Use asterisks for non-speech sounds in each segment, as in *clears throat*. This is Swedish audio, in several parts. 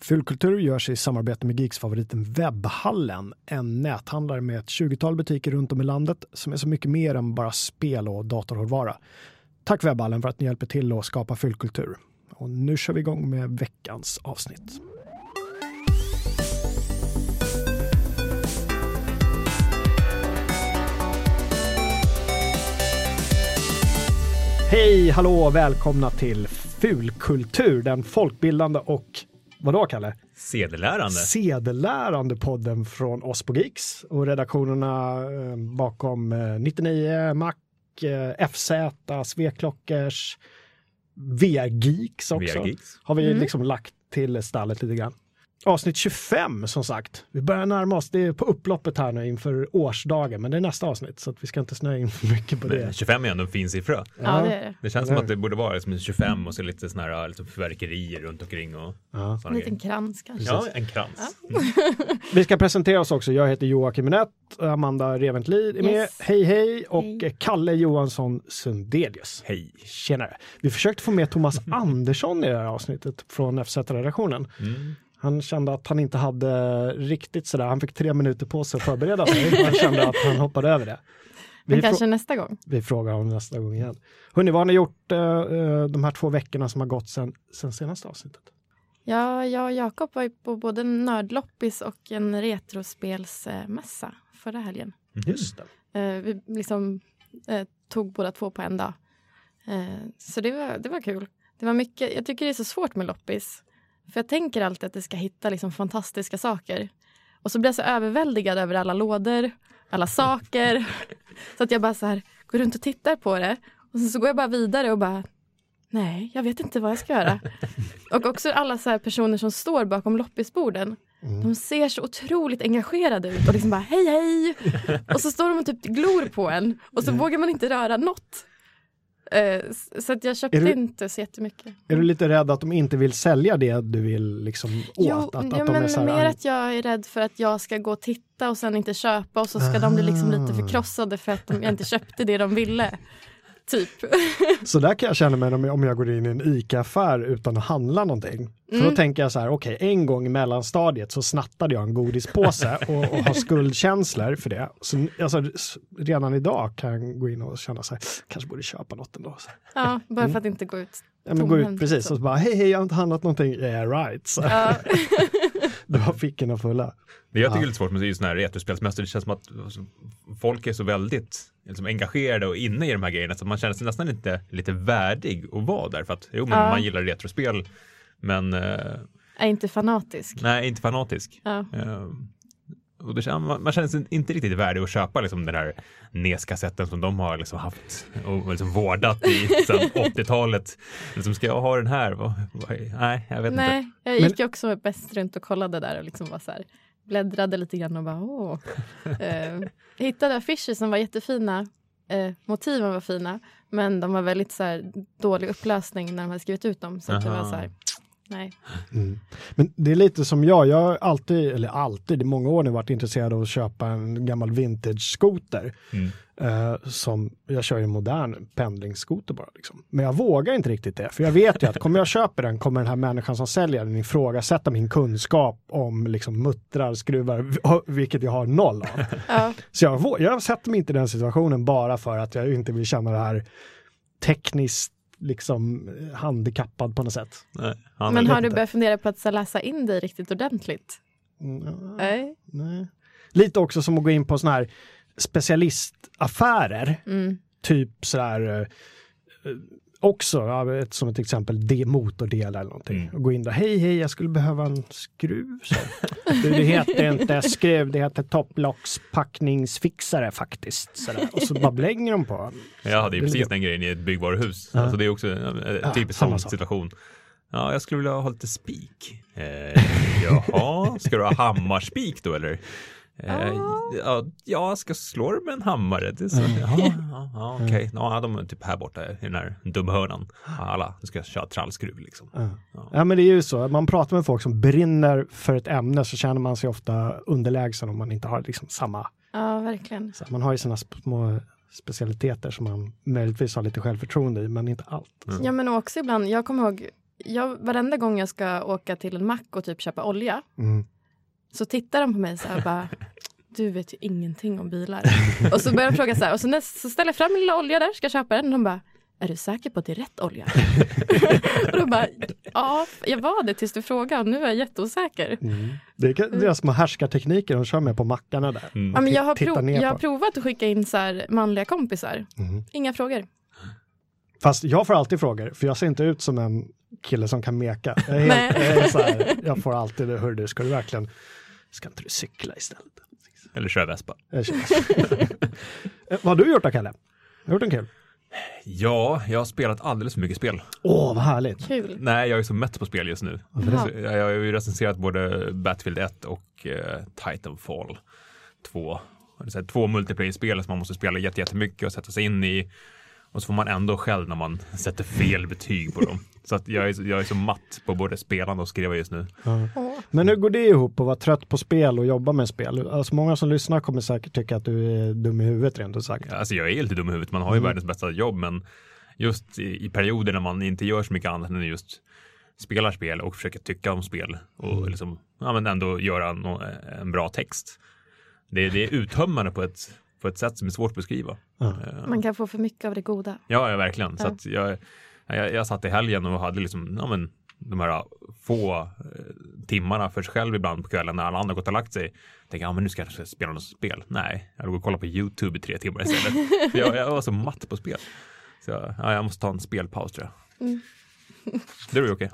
Fulkultur görs i samarbete med Geeks-favoriten Webbhallen, en näthandlare med ett 20-tal butiker runt om i landet som är så mycket mer än bara spel och datorhårdvara. Tack Webbhallen för att ni hjälper till att skapa fyllkultur. Och nu kör vi igång med veckans avsnitt. Hej, hallå och välkomna till Fulkultur, den folkbildande och vadå Kalle? Sedelärande. Sedelärande podden från oss på Geeks och redaktionerna eh, bakom eh, 99 Mac, eh, FZ, Sveklockers, VR-geeks också. VR-geeks. Har vi Mm. liksom lagt till stallet lite grann. Avsnitt 25 som sagt. Vi börjar närma oss, det är på upploppet här nu inför årsdagen, men det är nästa avsnitt så att vi ska inte snöa in för mycket på Men det. 25 är ändå en fin siffra. Ja, det är det. Det känns som att det borde vara liksom 25 och så lite sådana här liksom fyrverkerier runt omkring och Ja. En liten grejer. krans kanske. Ja, en krans. *laughs* Vi ska presentera oss också. Jag heter Joakim Minett, Amanda Reventlid är med. Yes. Hej hej! Och Hej. Kalle Johansson Sundelius. Hej. Tjenare! Vi försökte få med Thomas Andersson i det här avsnittet från FZ-redaktionen. Mm. Han kände att han inte hade riktigt sådär, han fick tre minuter på sig att förbereda sig. Han kände att han hoppade över det. Vi, Men kanske nästa gång. vi frågar honom nästa gång igen. Hörni, vad har ni gjort eh, eh, de här två veckorna som har gått sen, sen senaste avsnittet? Ja, jag och Jakob var ju på både nördloppis och en retrospelsmässa förra helgen. Just det. Eh, vi liksom eh, tog båda två på en dag. Eh, så det var, det var kul. Det var mycket, jag tycker det är så svårt med loppis. För jag tänker alltid att det ska hitta liksom fantastiska saker. Och så blir jag så överväldigad över alla lådor, alla saker. *laughs* så att jag bara så här, går runt och tittar på det. Och så går jag bara vidare och bara, nej, jag vet inte vad jag ska göra. *laughs* och också alla så personer som står bakom loppisborden. De ser så otroligt engagerade ut och liksom bara hej hej. *laughs* Och så står de och typ glor på en och så vågar man inte röra något. Eh, så att jag köpte du- inte så jättemycket. Är du lite rädd att de inte vill sälja det du vill liksom åt? Jo, att, att ja, de är men så här, mer att jag är rädd för att jag ska gå och titta och sen inte köpa och så ska de bli liksom lite Ah. förkrossade för att de, jag inte köpte det de ville. Typ. Så där kan jag känna mig om jag, om jag går in i en ICA-affär utan att handla någonting. För då Mm. tänker jag så här, okej, en gång i mellanstadiet så snattade jag en godispåse *laughs* och, och har skuldkänslor för det. Så alltså, redan idag kan jag gå in och känna så här, kanske borde köpa något ändå. Ja, bara för att inte gå ut. Ja, men gå ut precis liksom. och så bara, hej, hej, jag har inte handlat någonting. Yeah, right. Så, Ja. *laughs* då var fickorna fulla. Det jag tycker Ja. är lite svårt med just sådana här retrospelsmässor, det känns som att alltså, folk är så väldigt liksom, engagerade och inne i de här grejerna så man känner sig nästan inte lite värdig att vara där för att jo men Ja. man gillar retrospel men eh, Är inte fanatisk. nej inte fanatisk. Ja. Eh, och det, man, man känner sig inte riktigt värdig att köpa liksom, den här NES-kassetten som de har liksom haft och liksom vårdat i *laughs* sedan 80-talet. Liksom, ska jag ha den här? Vad, vad, nej, jag vet inte. Nej, jag Men- gick ju också bäst runt och kollade där och liksom var så här, bläddrade lite grann och bara åh. *laughs* Eh, jag hittade affischer som var jättefina. Eh, motiven var fina, men de var väldigt så här, dålig upplösning när de hade skrivit ut dem. Så jag var så här, nej. Mm. Men det är lite som jag, jag har alltid, eller alltid, i många år nu varit intresserad av att köpa en gammal vintage-skoter. Mm. Eh, som, jag kör ju en modern pendlingsskoter bara. Liksom. Men jag vågar inte riktigt det, för jag vet ju att kommer jag köpa den kommer den här människan som säljer den ifrågasätta min kunskap om liksom, muttrar, skruvar, vilket jag har noll av. *laughs* Ja, Så jag, jag sätter mig inte i den situationen bara för att jag inte vill känna det här tekniskt liksom handikappad på något sätt. Nej, han men har du börjat fundera på att så, läsa in dig riktigt ordentligt? Mm. Nej. Nej. Lite också som att gå in på sådana här specialistaffärer, Mm. typ sådär eh, eh, också, ett, som ett exempel, det motordelar eller någonting. Mm. Och gå in där, hej hej, jag skulle behöva en skruv. Du, det heter inte skruv, det heter topplockspackningsfixare faktiskt. Sådär. Och så bara blänger de på. Jag hade ju Det är precis lite- den grejen i ett byggvaruhus. Ja. Alltså det är också en Ja, typisk samma sån situation. Ja, jag skulle vilja ha lite spik. Eh, *laughs* jaha, ska du ha hammarspik då eller? Eh, ja, jag ska slå det med en hammare. Det är så, jaha, ja, ja, okej. Ja, de är typ här borta i den här dumhörnan. Alla ska köra trallskruv liksom. Ja. Ja. Ja men det är ju så, man pratar med folk som brinner för ett ämne så känner man sig ofta underlägsen om man inte har liksom samma Ja, verkligen. Så man har ju sina små specialiteter som man möjligtvis har lite självförtroende i, men inte allt. Mm. Ja, men också ibland, jag kommer ihåg jag, varenda gång jag ska åka till en mack och typ köpa olja Mm. Så tittar de på mig så här och bara du vet ju ingenting om bilar. och så börjar de fråga så här och så, näst, så ställer jag fram min lilla olja där, ska jag köpa den och de bara är du säker på att det är rätt olja? *laughs* och då bara ja, jag var det tills du frågade och nu är jag jätteosäker. Mm. Det är deras små härskartekniker de kör med på mackarna där. Mm. Ja, men jag, har prov, jag har provat att skicka in så här manliga kompisar. Mm. Inga frågor. Fast jag får alltid frågor, för jag ser inte ut som en kille som kan meka. Jag, helt, jag, här, jag får alltid, hör du, ska du verkligen, ska inte du cykla istället? Eller kör Vespa. *laughs* Eh, Vad har du gjort då, Kalle? Har du gjort en kul? Ja, jag har spelat alldeles för mycket spel. Åh, vad härligt. Kul. Nej, jag är så mätt på spel just nu. Så Jag har ju recenserat både Battlefield 1 och eh, Titanfall 2. Det är så här Två multiplayer-spel som man måste spela jätte- jättemycket och sätta sig in i. Och så får man ändå själv när man sätter fel betyg på dem. Så att jag är, så- jag är så matt på både spelande och skriva just nu. Ja. Men hur går det ihop att vara trött på spel och jobba med spel? Alltså många som lyssnar kommer säkert tycka att du är dum i huvudet rent ut sagt. Alltså jag är lite dum i huvudet, man har ju Mm. världens bästa jobb, men just i, i perioder när man inte gör så mycket annat än just spelar spel och försöker tycka om spel och Mm. liksom, ja, men ändå göra nå- en bra text. Det, det är uttömmande på ett, på ett sätt som är svårt att beskriva. Ja. Eh, Man kan få för mycket av det goda. Ja, ja verkligen. Så Ja. att jag, jag, jag satt i helgen och hade liksom, ja, men, de här få eh, timmarna för sig själv ibland på kvällen när alla andra gått och lagt sig. Tänker, ja men nu ska jag spela något spel. Nej, jag går och kollar på YouTube i tre timmar istället. *laughs* jag, jag var så matt på spel. Så jag, ja, jag måste ta en spelpaus tror jag. Mm. Det är ju okej. Eh,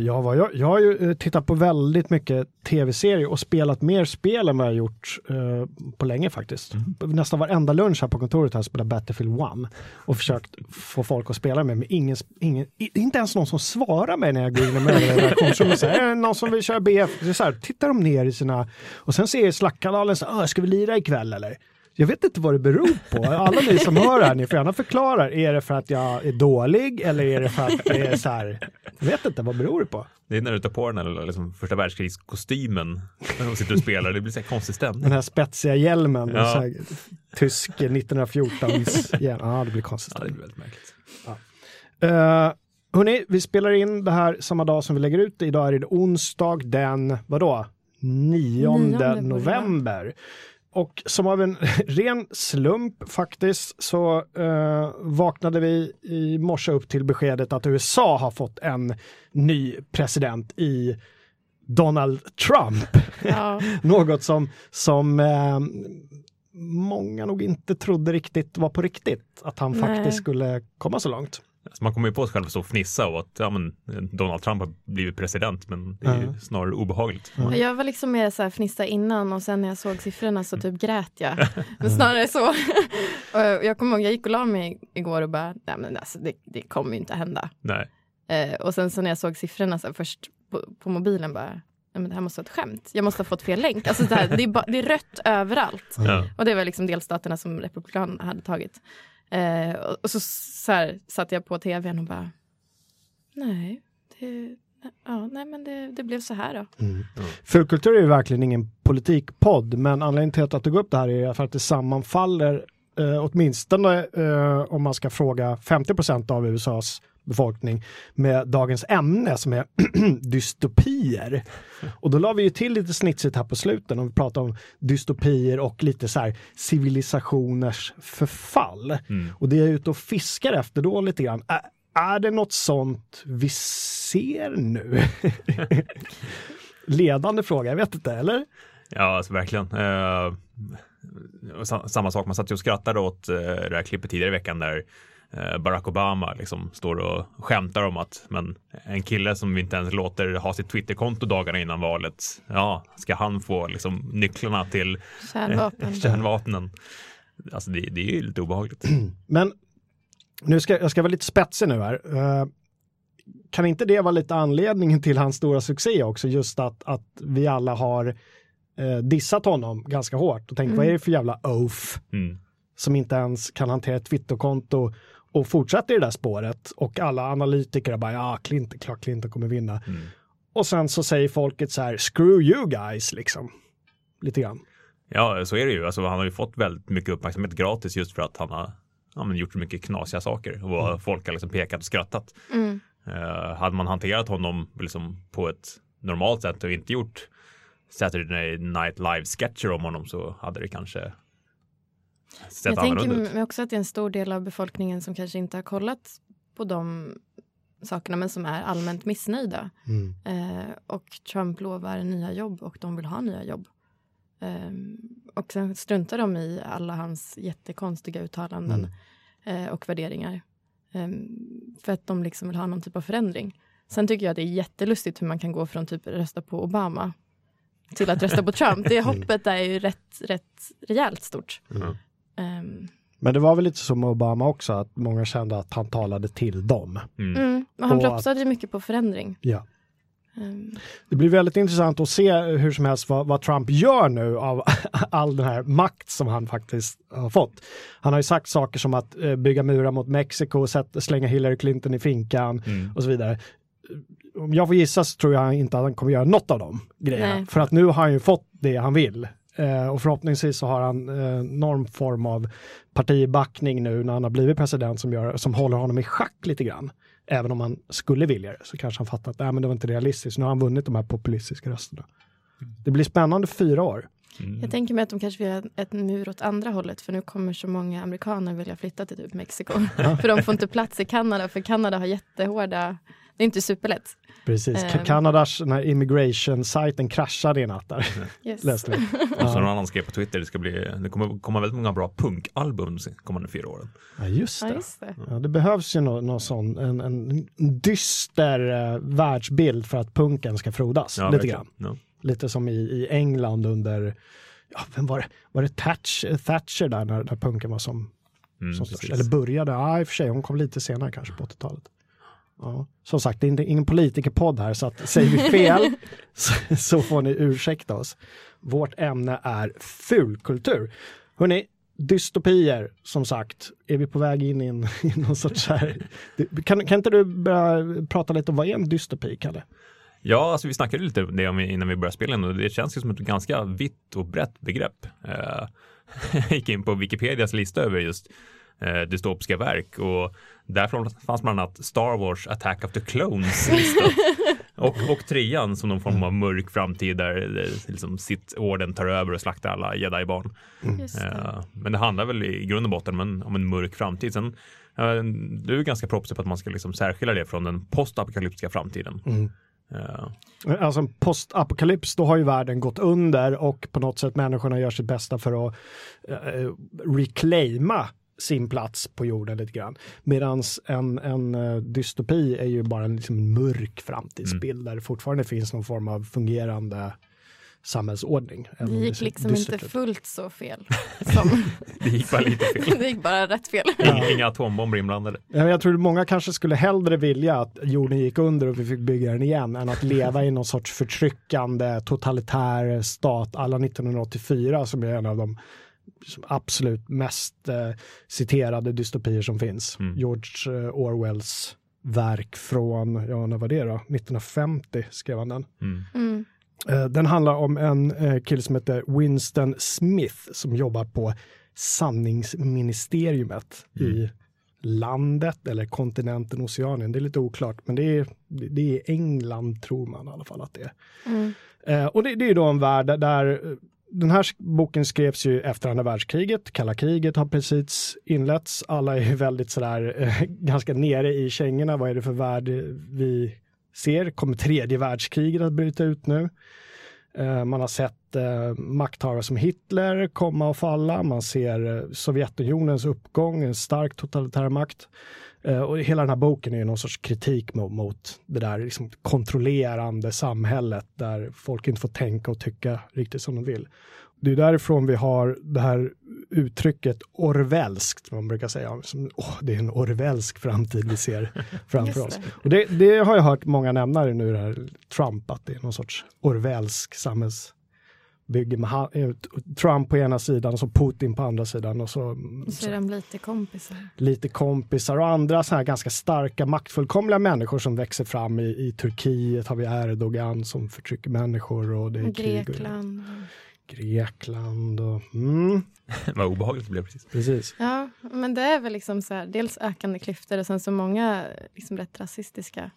ja, vad jag, jag har ju eh, tittat på väldigt mycket tv-serier och spelat mer spel än vad jag gjort eh, på länge faktiskt. Nästan varenda lunch här på kontoret har jag spelat Battlefield 1 och försökt få folk att spela med, men ingen, ingen, inte ens någon som svarar mig när jag går in med och säger, är det någon som vill köra BF? Så här, tittar de ner i sina, och sen ser jag i Slack-kanalen, "Ah, ska vi lira ikväll eller? Jag vet inte vad det beror på. Alla ni som hör det här, ni får gärna förklara. Är det för att jag är dålig eller är det för att det är så här? Jag vet inte, vad beror det på? Det är när du tar på den eller liksom första världskrigskostymen och sitter och spelar. Det blir så här konstig stämning. Den här spetsiga hjälmen, Ja. så här, tysk 1914. Ja, ah, det blir konstigt. Ja, det blir väldigt märkligt. Uh, hörni, vi spelar in det här samma dag som vi lägger ut det. Idag är det onsdag den, vadå? 9 Nionde borde det november. Och som av en *laughs* ren slump faktiskt så eh, vaknade vi i morse upp till beskedet att USA har fått en ny president i Donald Trump. Ja. *laughs* Något som, som eh, många nog inte trodde riktigt var på riktigt. Att han Nej. faktiskt skulle komma så långt. Alltså man kommer ju på sig själv att stå och fnissa och att ja, men, Donald Trump har blivit president, men det är ju Ja. snarare obehagligt. Ja. Jag var liksom mer så här fnissa innan och sen när jag såg siffrorna så typ grät jag. *laughs* Men snarare så. *laughs* och jag kommer ihåg, jag gick och la mig igår och bara, nej men alltså det, det kommer ju inte hända. Nej. Eh, och sen så när jag såg siffrorna så här, först på, på mobilen bara, nej men det här måste vara ett skämt. Jag måste ha fått fel länk. Alltså det, här, det, är, ba, det är rött överallt. Ja. Och det var liksom delstaterna som Republikanerna hade tagit. Eh, och, så, så här, satt jag på tvn och bara, nej, det, ja, nej men det, det blev så här då. Mm. Fulkultur är ju verkligen ingen politikpodd, men anledningen till att jag tog upp det här är för att det sammanfaller eh, åtminstone eh, om man ska fråga 50% av USAs befolkning med dagens ämne som är *clears throat* dystopier. Och då la vi ju till lite snitsigt här på slutet och vi pratade om dystopier och lite så här civilisationers förfall. Mm. Och det jag är ute och fiskar efter då lite grann, är, är det något sånt vi ser nu? *laughs* Ledande fråga, jag vet inte, eller? Ja, alltså verkligen. Sa- samma sak, man satt ju och skrattade åt eh, det här klippet tidigare i veckan där Barack Obama liksom står och skämtar om att men en kille som vi inte ens låter ha sitt Twitterkonto dagarna innan valet, ja, ska han få liksom nycklarna till Kärnvapen. kärnvapnen? Alltså det, det är ju lite obehagligt. *clears throat* Men nu ska jag ska vara lite spetsig nu här. Eh, kan inte det vara lite anledningen till hans stora succé också? Just att, att vi alla har eh, dissat honom ganska hårt och tänkt Mm. vad är det för jävla oaf Mm. som inte ens kan hantera ett Twitterkonto och fortsätter i det där spåret och alla analytiker bara ja, Clinton, klart Clinton kommer vinna. Mm. Och sen så säger folket så här screw you guys liksom. Lite grann. Ja, så är det ju. Alltså, han har ju fått väldigt mycket uppmärksamhet gratis just för att han har ja, men gjort så mycket knasiga saker och Mm. folk har liksom pekat och skrattat. Mm. Eh, hade man hanterat honom liksom på ett normalt sätt och inte gjort Saturday Night Live-sketcher om honom så hade det kanske sett Jag annorlunda tänker mig också att det är en stor del av befolkningen som kanske inte har kollat på de sakerna men som är allmänt missnöjda. Mm. Eh, och Trump lovar nya jobb och de vill ha nya jobb. Eh, och sen struntar de i alla hans jättekonstiga uttalanden eh, och värderingar. Eh, för att de liksom vill ha någon typ av förändring. Sen tycker jag att det är jättelustigt hur man kan gå från typ rösta på Obama till att rösta på Trump. Det *laughs* hoppet är ju rätt, rätt rejält stort. Mm. Ehm, Men det var väl lite som Obama också, att många kände att han talade till dem. Mm. mm, och han Och propsade ju mycket på förändring. Ja. Ehm, Det blir väldigt intressant att se hur som helst vad, vad Trump gör nu av *laughs* all den här makt som han faktiskt har fått. Han har ju sagt saker som att eh, bygga murar mot Mexiko, sätt, slänga Hillary Clinton i finkan Mm. och så vidare. Om jag får gissa så tror jag inte att han kommer göra något av de grejerna. Nej. För att nu har han ju fått det han vill. Eh, och förhoppningsvis så har han eh, någon form av partibackning nu när han har blivit president som, gör, som håller honom i schack lite grann. Även om han skulle vilja det så kanske han fattar att Nej, men det var inte realistiskt. Nu har han vunnit de här populistiska rösterna. Det blir spännande fyra år. Mm. Jag tänker mig att de kanske vill ha ett mur åt andra hållet för nu kommer så många amerikaner vilja flytta till typ Mexiko. *laughs* för de får inte plats i Kanada för Kanada har jättehårda, det är inte superlätt. Precis. Ehm. Kanadas den här immigration-sajten kraschade i natt där. Yes. Läste vi. *laughs* Och så någon annan skrev på Twitter, det ska bli, det kommer komma väldigt många bra punkalbum de kommande fyra åren. Ja, just Ja, det. just det. Ja, det behövs ju någon, någon sån, en, en dyster eh, världsbild för att punken ska frodas. Ja, lite verkligen. grann. Ja. Lite som i, i England under, ja, vem var det, var det Thatcher, Thatcher där när, när punken var som, Mm, som störst? Eller började, ja i och för sig, hon kom lite senare kanske på 80-talet. Ja. Som sagt, det är inte, ingen politikerpodd här, så att säger vi fel *laughs* så, så får ni ursäkta oss. Vårt ämne är fulkultur. Hörrni, dystopier, som sagt, är vi på väg in i, en, *laughs* i någon sorts så här... Kan, kan inte du börja prata lite om vad är en dystopi, Kalle? Ja, alltså vi snackade lite om det om- innan vi började spela in och det känns ju som ett ganska vitt och brett begrepp. Eh, Jag *laughs* gick in på Wikipedias lista över just eh, dystopiska verk och där fanns bland annat Star Wars Attack of the Clones listat. *laughs* och, och trean som någon form av mörk framtid där eh, liksom sitt orden tar över och slaktar alla jedi-barn. Det. Eh, Men det handlar väl i grund och botten om en, om en mörk framtid. Sen, eh, du är ganska proppsig på att man ska liksom särskilja det från den postapokalyptiska framtiden. Eh, Alltså en postapokalyps, då har ju världen gått under och på något sätt människorna gör sitt bästa för att eh, reclaima sin plats på jorden lite grann. Medan en, en eh, dystopi är ju bara en liksom, mörk framtidsbild där det fortfarande finns någon form av fungerande samhällsordning. Det gick liksom dystert inte fullt så fel. *laughs* Som, det gick bara lite fel. *laughs* det gick bara rätt fel. Inga, inga atombomber inblandade. Ja, Jag tror att många kanske skulle hellre vilja att jorden gick under och vi fick bygga den igen än att leva i någon sorts förtryckande totalitär stat alla 1984 som är en av de absolut mest eh, citerade dystopier som finns. Mm. George eh, Orwells verk från, ja när var det då? 1950 skrev han den. Mm. Mm. Eh, Den handlar om en eh, kille som heter Winston Smith som jobbar på sanningsministeriumet i landet eller kontinenten Oceanien. Det är lite oklart, men det är, det är England tror man i alla fall att det är. Mm. Eh, och det, det är då en värld där- där den här boken skrevs ju efter andra världskriget. Kalla kriget har precis inletts. Alla är ju väldigt sådär eh, ganska nere i kängorna. Vad är det för värld vi ser? Kommer tredje världskriget att bryta ut nu? Eh, man har sett eh, makthavare som Hitler komma och falla. Man ser eh, Sovjetunionens uppgång, en stark totalitär makt. Och hela den här boken är någon sorts kritik mot, mot det där liksom kontrollerande samhället där folk inte får tänka och tycka riktigt som de vill. Det är därifrån vi har det här uttrycket orwellskt, man brukar säga. Som, åh, det är en orwellsk framtid vi ser *laughs* framför oss. Och det, det har jag hört många nämna nu, det här Trump, att det är någon sorts orwellsk samhällsbygge med eh, Trump på ena sidan och så Putin på andra sidan och så, Så är de lite kompisar. lite kompisar och andra så här ganska starka maktfullkomliga människor som växer fram i, i Turkiet har vi Erdogan som förtrycker människor och det är krig. Och, Grekland. Och... Mm, *laughs* Vad obehagligt det blev precis. precis. Ja, men det är väl liksom så här, dels ökande klyftor och sen så många liksom rätt rasistiska,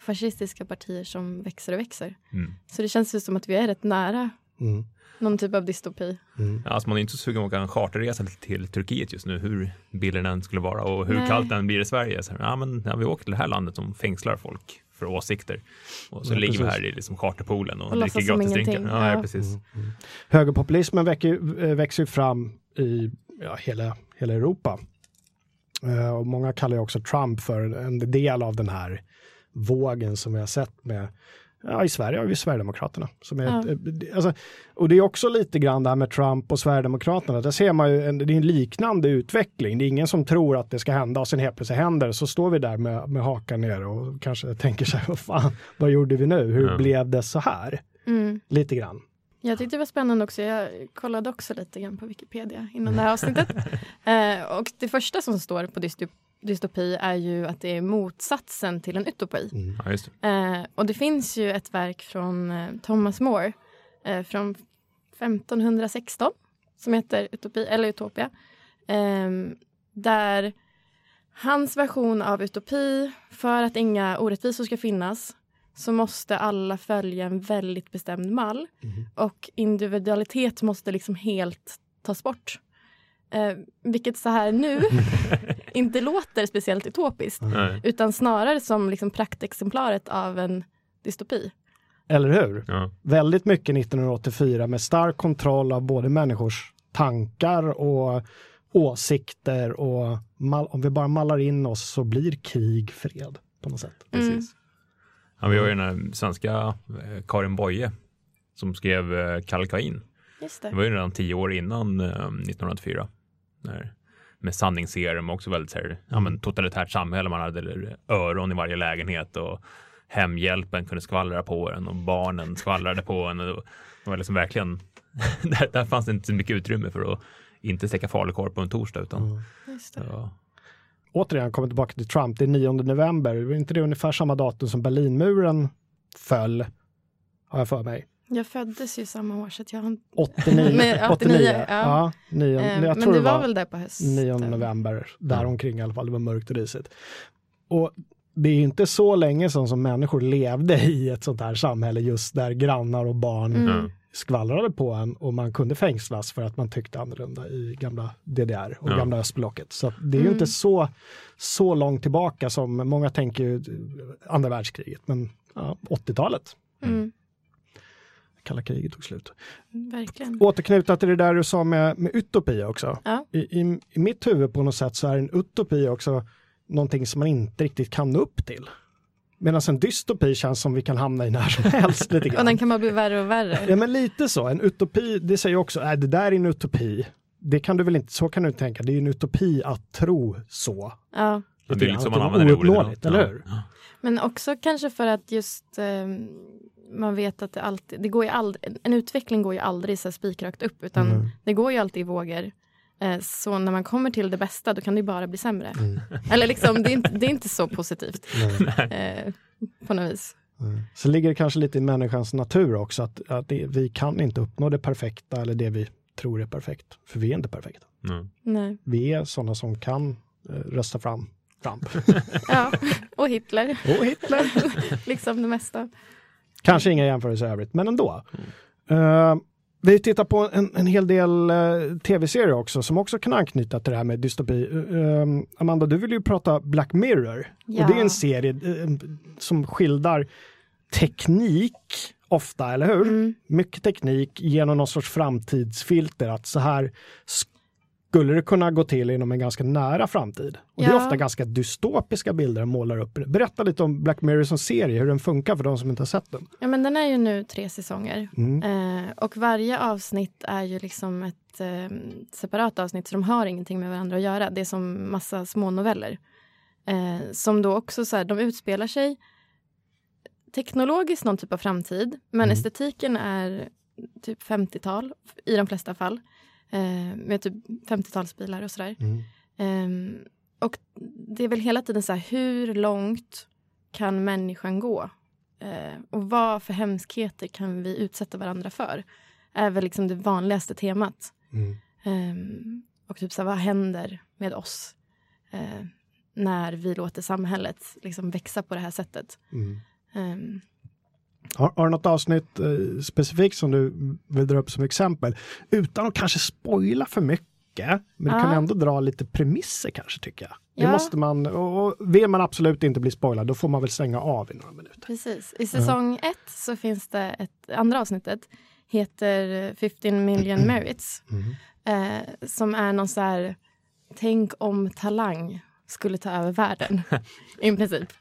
fascistiska partier som växer och växer. Mm. Så det känns ju som att vi är rätt nära Mm, någon typ av dystopi. mm. Ja, Alltså man är inte så sugen på att åka en charterresa till, till Turkiet just nu, hur bilden än skulle vara och hur Nej. kallt den blir i Sverige. Så, ja, men, ja, vi åker till det här landet som fängslar folk för åsikter. Och så Ja, ligger vi precis. här i liksom charterpoolen och, Och dricker gratisdrinkar. Ja, ja, precis. Mm. Högerpopulismen väcker, eh, växer ju fram i ja, hela, hela Europa. Eh, och många kallar ju också Trump för en del av den här vågen som vi har sett med Ja, i Sverige har vi Sverigedemokraterna. Som är Ja. ett, alltså, och det är också lite grann det här med Trump och Sverigedemokraterna. Där ser man ju en, det är en liknande utveckling. Det är ingen som tror att det ska hända och sen helt plötsligt händer. Så står vi där med, med hakan ner och kanske tänker sig, *laughs* vad fan, vad gjorde vi nu? Hur Ja. blev det så här? Mm. Lite grann. Jag tyckte det var spännande också. Jag kollade också lite grann på Wikipedia innan det här avsnittet. *laughs* eh, och det första som står på dystop dystopi är ju att det är motsatsen till en utopi. Mm. Ja, just det. Eh, och det finns ju ett verk från eh, Thomas More eh, från 1516 som heter Utopi, eller Utopia. Eh, där hans version av utopi, för att inga orättvisor ska finnas så måste alla följa en väldigt bestämd mall Mhm. och individualitet måste liksom helt tas bort. Eh, vilket så här nu *laughs* inte låter speciellt utopiskt Nej. utan snarare som liksom praktexemplaret av en dystopi. Eller hur? Ja. Väldigt mycket 1984 med stark kontroll av både människors tankar och åsikter och mal- om vi bara mallar in oss så blir krig fred på något sätt. Mm. Precis. Ja, vi har ju den här svenska eh, Karin Boye som skrev eh, Kalkain. Just Det det. var ju redan tio år innan eh, 1984. När, med sanningsserum också väldigt så här, ja, men totalitärt samhälle. Man hade öron i varje lägenhet och hemhjälpen kunde skvallra på en och barnen skvallrade på en. Och det var liksom verkligen, *laughs* där, där fanns det inte så mycket utrymme för att inte steka falukorv på en torsdag utan Just det. ja, Återigen kommer tillbaka till Trump, det är 9 november, var inte det ungefär samma datum som Berlinmuren föll? Har jag för mig. Jag föddes ju samma år så att jag har... 89. *laughs* Men 89 ja. ja. nio, Eh, jag men tror du det var, var väl där på hösten? 9 november, däromkring i alla fall. Det var mörkt och risigt. Och det är ju inte så länge sedan som människor levde i ett sånt här samhälle just där grannar och barn Mm. Skvallrade på en och man kunde fängslas för att man tyckte annorlunda i gamla DDR och Ja. gamla östblocket. Så det är ju Mm. inte så, så långt tillbaka som många tänker ju andra världskriget, men ja, 80-talet, Mm. Kalla kriget tog slut. Verkligen. Återknuta till det där du sa med, med utopi också. Ja. I, i, I mitt huvud på något sätt så är en utopi också någonting som man inte riktigt kan nå upp till. Medan en dystopi känns som vi kan hamna i när som helst lite *laughs* Och grann. den kan bara bli värre och värre. Ja men lite så, en utopi, det säger också, äh, det där är en utopi. Det kan du väl inte, så kan du inte tänka, det är en utopi att tro så. Ja. det är Lite lite som man använder det ordet. eller hur? Ja. Men också kanske för att just eh, man vet att det alltid, det går ju aldrig, en utveckling går ju aldrig så spikrakt upp utan Mm. det går ju alltid i vågor. Eh, så när man kommer till det bästa då kan det ju bara bli sämre. Mm. *laughs* Eller liksom, det är, inte, det är inte så positivt eh, på något vis. Mm. Så ligger det kanske lite i människans natur också att, att det, vi kan inte uppnå det perfekta eller det vi tror är perfekt. För vi är inte perfekta. Mm. Nej. Vi är sådana som kan eh, rösta fram Trump. *laughs* Ja, och Hitler, Och Hitler. *laughs* liksom det mesta. Kanske inga jämförelser i övrigt, men ändå. Eh, vi tittar på en, en hel del eh, tv-serier också som också kan anknyta till det här med dystopi. Eh, Amanda, du vill ju prata Black Mirror. Ja. Och det är en serie som skildrar teknik ofta, eller hur? Mm. Mycket teknik genom någon sorts framtidsfilter att så här skulle det kunna gå till inom en ganska nära framtid. Och det är Ja. ofta ganska dystopiska bilder de målar upp. Berätta lite om Black Mirror som serie, hur den funkar för de som inte har sett den. Ja, men den är ju nu tre säsonger Mm. eh, och varje avsnitt är ju liksom ett eh, separat avsnitt så de har ingenting med varandra att göra. Det är som massa små noveller eh, som då också så här, de utspelar sig teknologiskt någon typ av framtid men Mm. estetiken är typ 50-tal i de flesta fall eh, med typ 50-talsbilar och sådär. Mm. Ehm, och det är väl hela tiden så här, hur långt kan människan gå? Eh, och vad för hemskheter kan vi utsätta varandra för? är väl liksom det vanligaste temat. Mm. Ehm, och typ så här, vad händer med oss eh, när vi låter samhället liksom växa på det här sättet? Mm. Ehm, Har, har du något avsnitt eh, specifikt som du vill dra upp som exempel? Utan att kanske spoila för mycket. Men du Ja. kan ändå dra lite premisser kanske tycker jag. Det Ja. måste man, och vill man absolut inte bli spoilad då får man väl stänga av i några minuter. Precis. I säsong ett så finns det ett andra avsnittet heter 15 million merits. Eh, som är någon så här, tänk om talang skulle ta över världen. *laughs* I princip.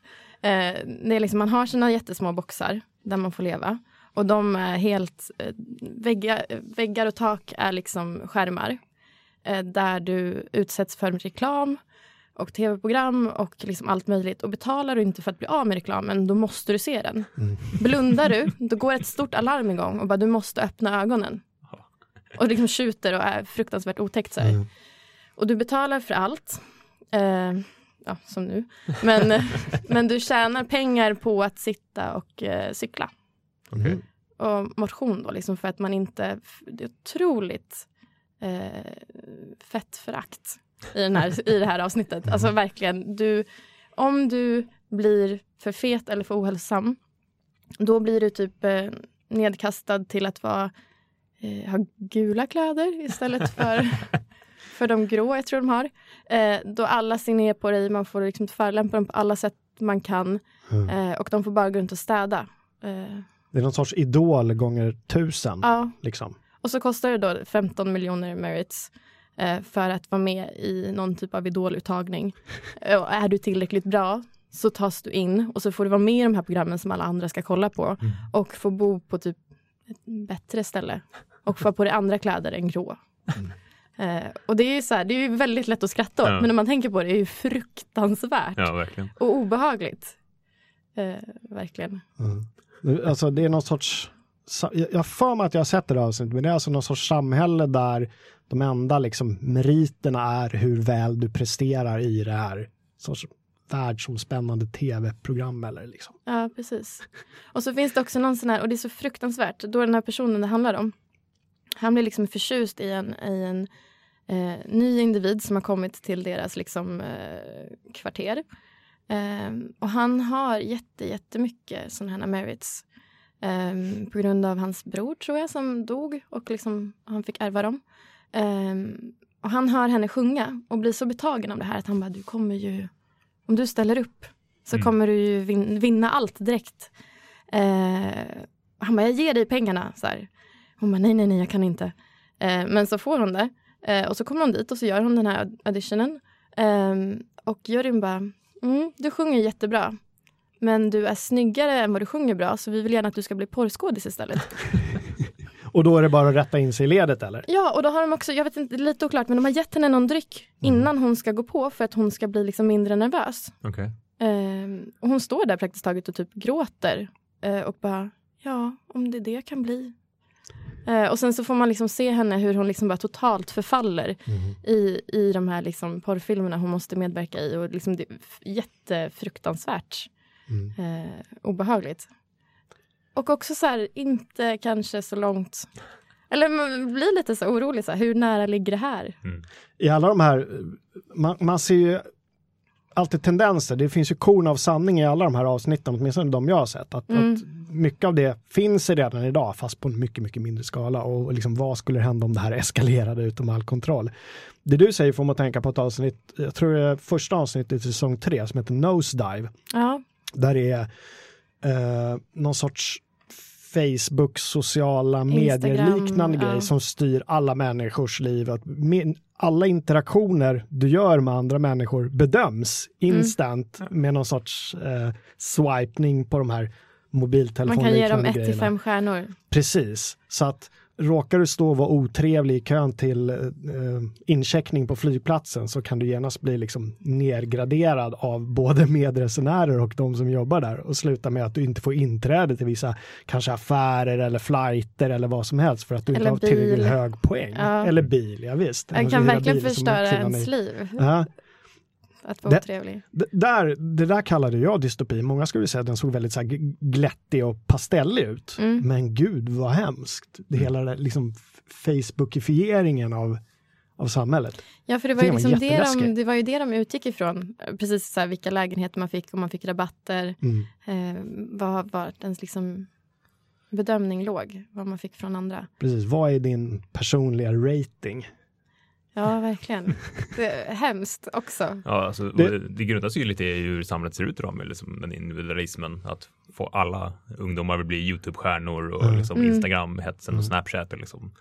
Eh, det är liksom, man har sina jättesmå boxar där man får leva. Och de är helt, eh, väggar, väggar och tak är liksom skärmar. Eh, där du utsätts för reklam och tv-program och liksom allt möjligt. Och betalar du inte för att bli av med reklamen, då måste du se den. Blundar du, *laughs* då går ett stort alarm igång och bara du måste öppna ögonen. Och liksom tjuter och är fruktansvärt otäckt. Så. Mm. Och du betalar för allt. Eh, ja, som nu. Men, *laughs* men du tjänar pengar på att sitta och eh, cykla. Okej. Och motion då, liksom för att man inte... Det är otroligt eh, fettförakt i, den här, i det här avsnittet. Alltså verkligen, du, om du blir för fet eller för ohälsosam, då blir du typ eh, nedkastad till att vara, eh, ha gula kläder istället för, *laughs* för de grå jag tror de har. Eh, då alla ser ner på dig, man får liksom förolämpa dem på alla sätt man kan Mm. eh, och de får bara gå runt och städa. Eh, Det är någon sorts idol gånger tusen. ja, Liksom. och så kostar det då 15 miljoner merits eh, för att vara med i någon typ av idoluttagning. *laughs* Eh, och är du tillräckligt bra så tas du in och så får du vara med i de här programmen som alla andra ska kolla på och få bo på typ ett bättre ställe och få på dig andra kläder än grå. Eh, och det är ju så här, det är ju väldigt lätt att skratta åt, Ja. men när man tänker på det är det ju fruktansvärt Ja, verkligen. och obehagligt. Eh, verkligen. Mm. Alltså det är någon sorts, jag för mig att jag har sett det där avsnittet, men det är alltså någon sorts samhälle där de enda liksom meriterna är hur väl du presterar i det här sorts världsomspännande tv-program eller liksom. Ja, precis. Och så finns det också någon sån här, och det är så fruktansvärt, då den här personen det handlar om, han blir liksom förtjust i en, i en eh, ny individ som har kommit till deras liksom, eh, kvarter. Ehm, och han har jätte, jättemycket sådana här merits. ehm, på grund av hans bror, tror jag, som dog och liksom, han fick ärva dem. Ehm, och han hör henne sjunga och blir så betagen av det här att han bara, du kommer ju, om du ställer upp så Mm. kommer du ju vin- vinna allt direkt. Eh, han bara, jag ger dig pengarna. Så här. Hon bara, nej, nej, nej, jag kan inte. Eh, men så får hon det. Eh, och så kommer hon dit och så gör hon den här auditionen. Eh, och juryn bara, mm, du sjunger jättebra. Men du är snyggare än vad du sjunger bra, så vi vill gärna att du ska bli porrskådis istället. *laughs* Och då är det bara att rätta in sig i ledet eller? Ja, och då har de också, jag vet inte, är lite oklart, men de har gett henne någon dryck innan hon ska gå på för att hon ska bli liksom mindre nervös. Okej. Ehm, och hon står där praktiskt taget och typ gråter eh, och bara, ja, om det det kan bli. Eh, och sen så får man liksom se henne hur hon liksom bara totalt förfaller i, i de här liksom porrfilmerna hon måste medverka i. Och liksom det är jättefruktansvärt eh, obehagligt. Och också så här, inte kanske så långt eller man blir lite så orolig, så här, hur nära ligger det här? I alla de här, man, man ser ju alltid tendenser, det finns ju korn av sanning i alla de här avsnitten, åtminstone de jag har sett. Att, Mm. att mycket av det finns redan idag, fast på en mycket, mycket mindre skala. Och liksom, vad skulle hända om det här *laughs* eskalerade utom all kontroll? Det du säger får man tänka på ett avsnitt, jag tror det är första avsnittet i säsong tre, som heter Nosedive. Ja, Där det är eh, någon sorts Facebook sociala medier-liknande ja. grej som styr alla människors liv. Att alla interaktioner du gör med andra människor bedöms Mm. instant med någon sorts eh, swipning på de här man kan ge dem mobiltelefonliknande ett till grejerna. fem stjärnor. Precis, så att råkar du stå och vara otrevlig i kön till eh, incheckning på flygplatsen så kan du genast bli liksom nergraderad av både *laughs* medresenärer och de som jobbar där och sluta med att du inte får inträde till vissa kanske affärer eller flighter eller vad som helst för att du inte Eller har tillräckligt bil. hög poäng. Ja. Eller bil, ja visst. Det måste kan verkligen förstöra ens liv. Ja. Att vara Det- otrevlig. Det där, det där kallade jag dystopi. Många skulle säga att den såg väldigt så här glättig och pastellig ut. Mm. Men gud vad hemskt. Det hela det, liksom Facebookifieringen av, av samhället. Ja, för det var, ju liksom det, de, det var ju det de utgick ifrån. Precis så här, vilka lägenheter man fick, om man fick rabatter. Mm. Eh, vad var ens liksom bedömning låg, vad man fick från andra. Precis, vad är din personliga rating? Ja, verkligen. Det är hemskt också. Ja, alltså, Det- det, grundas ju lite i hur samhället ser ut idag med liksom den individualismen. Att få alla ungdomar vill bli YouTube-stjärnor och Mm. liksom Mm. Instagram-hetsen Mm. och Snapchat. Och liksom.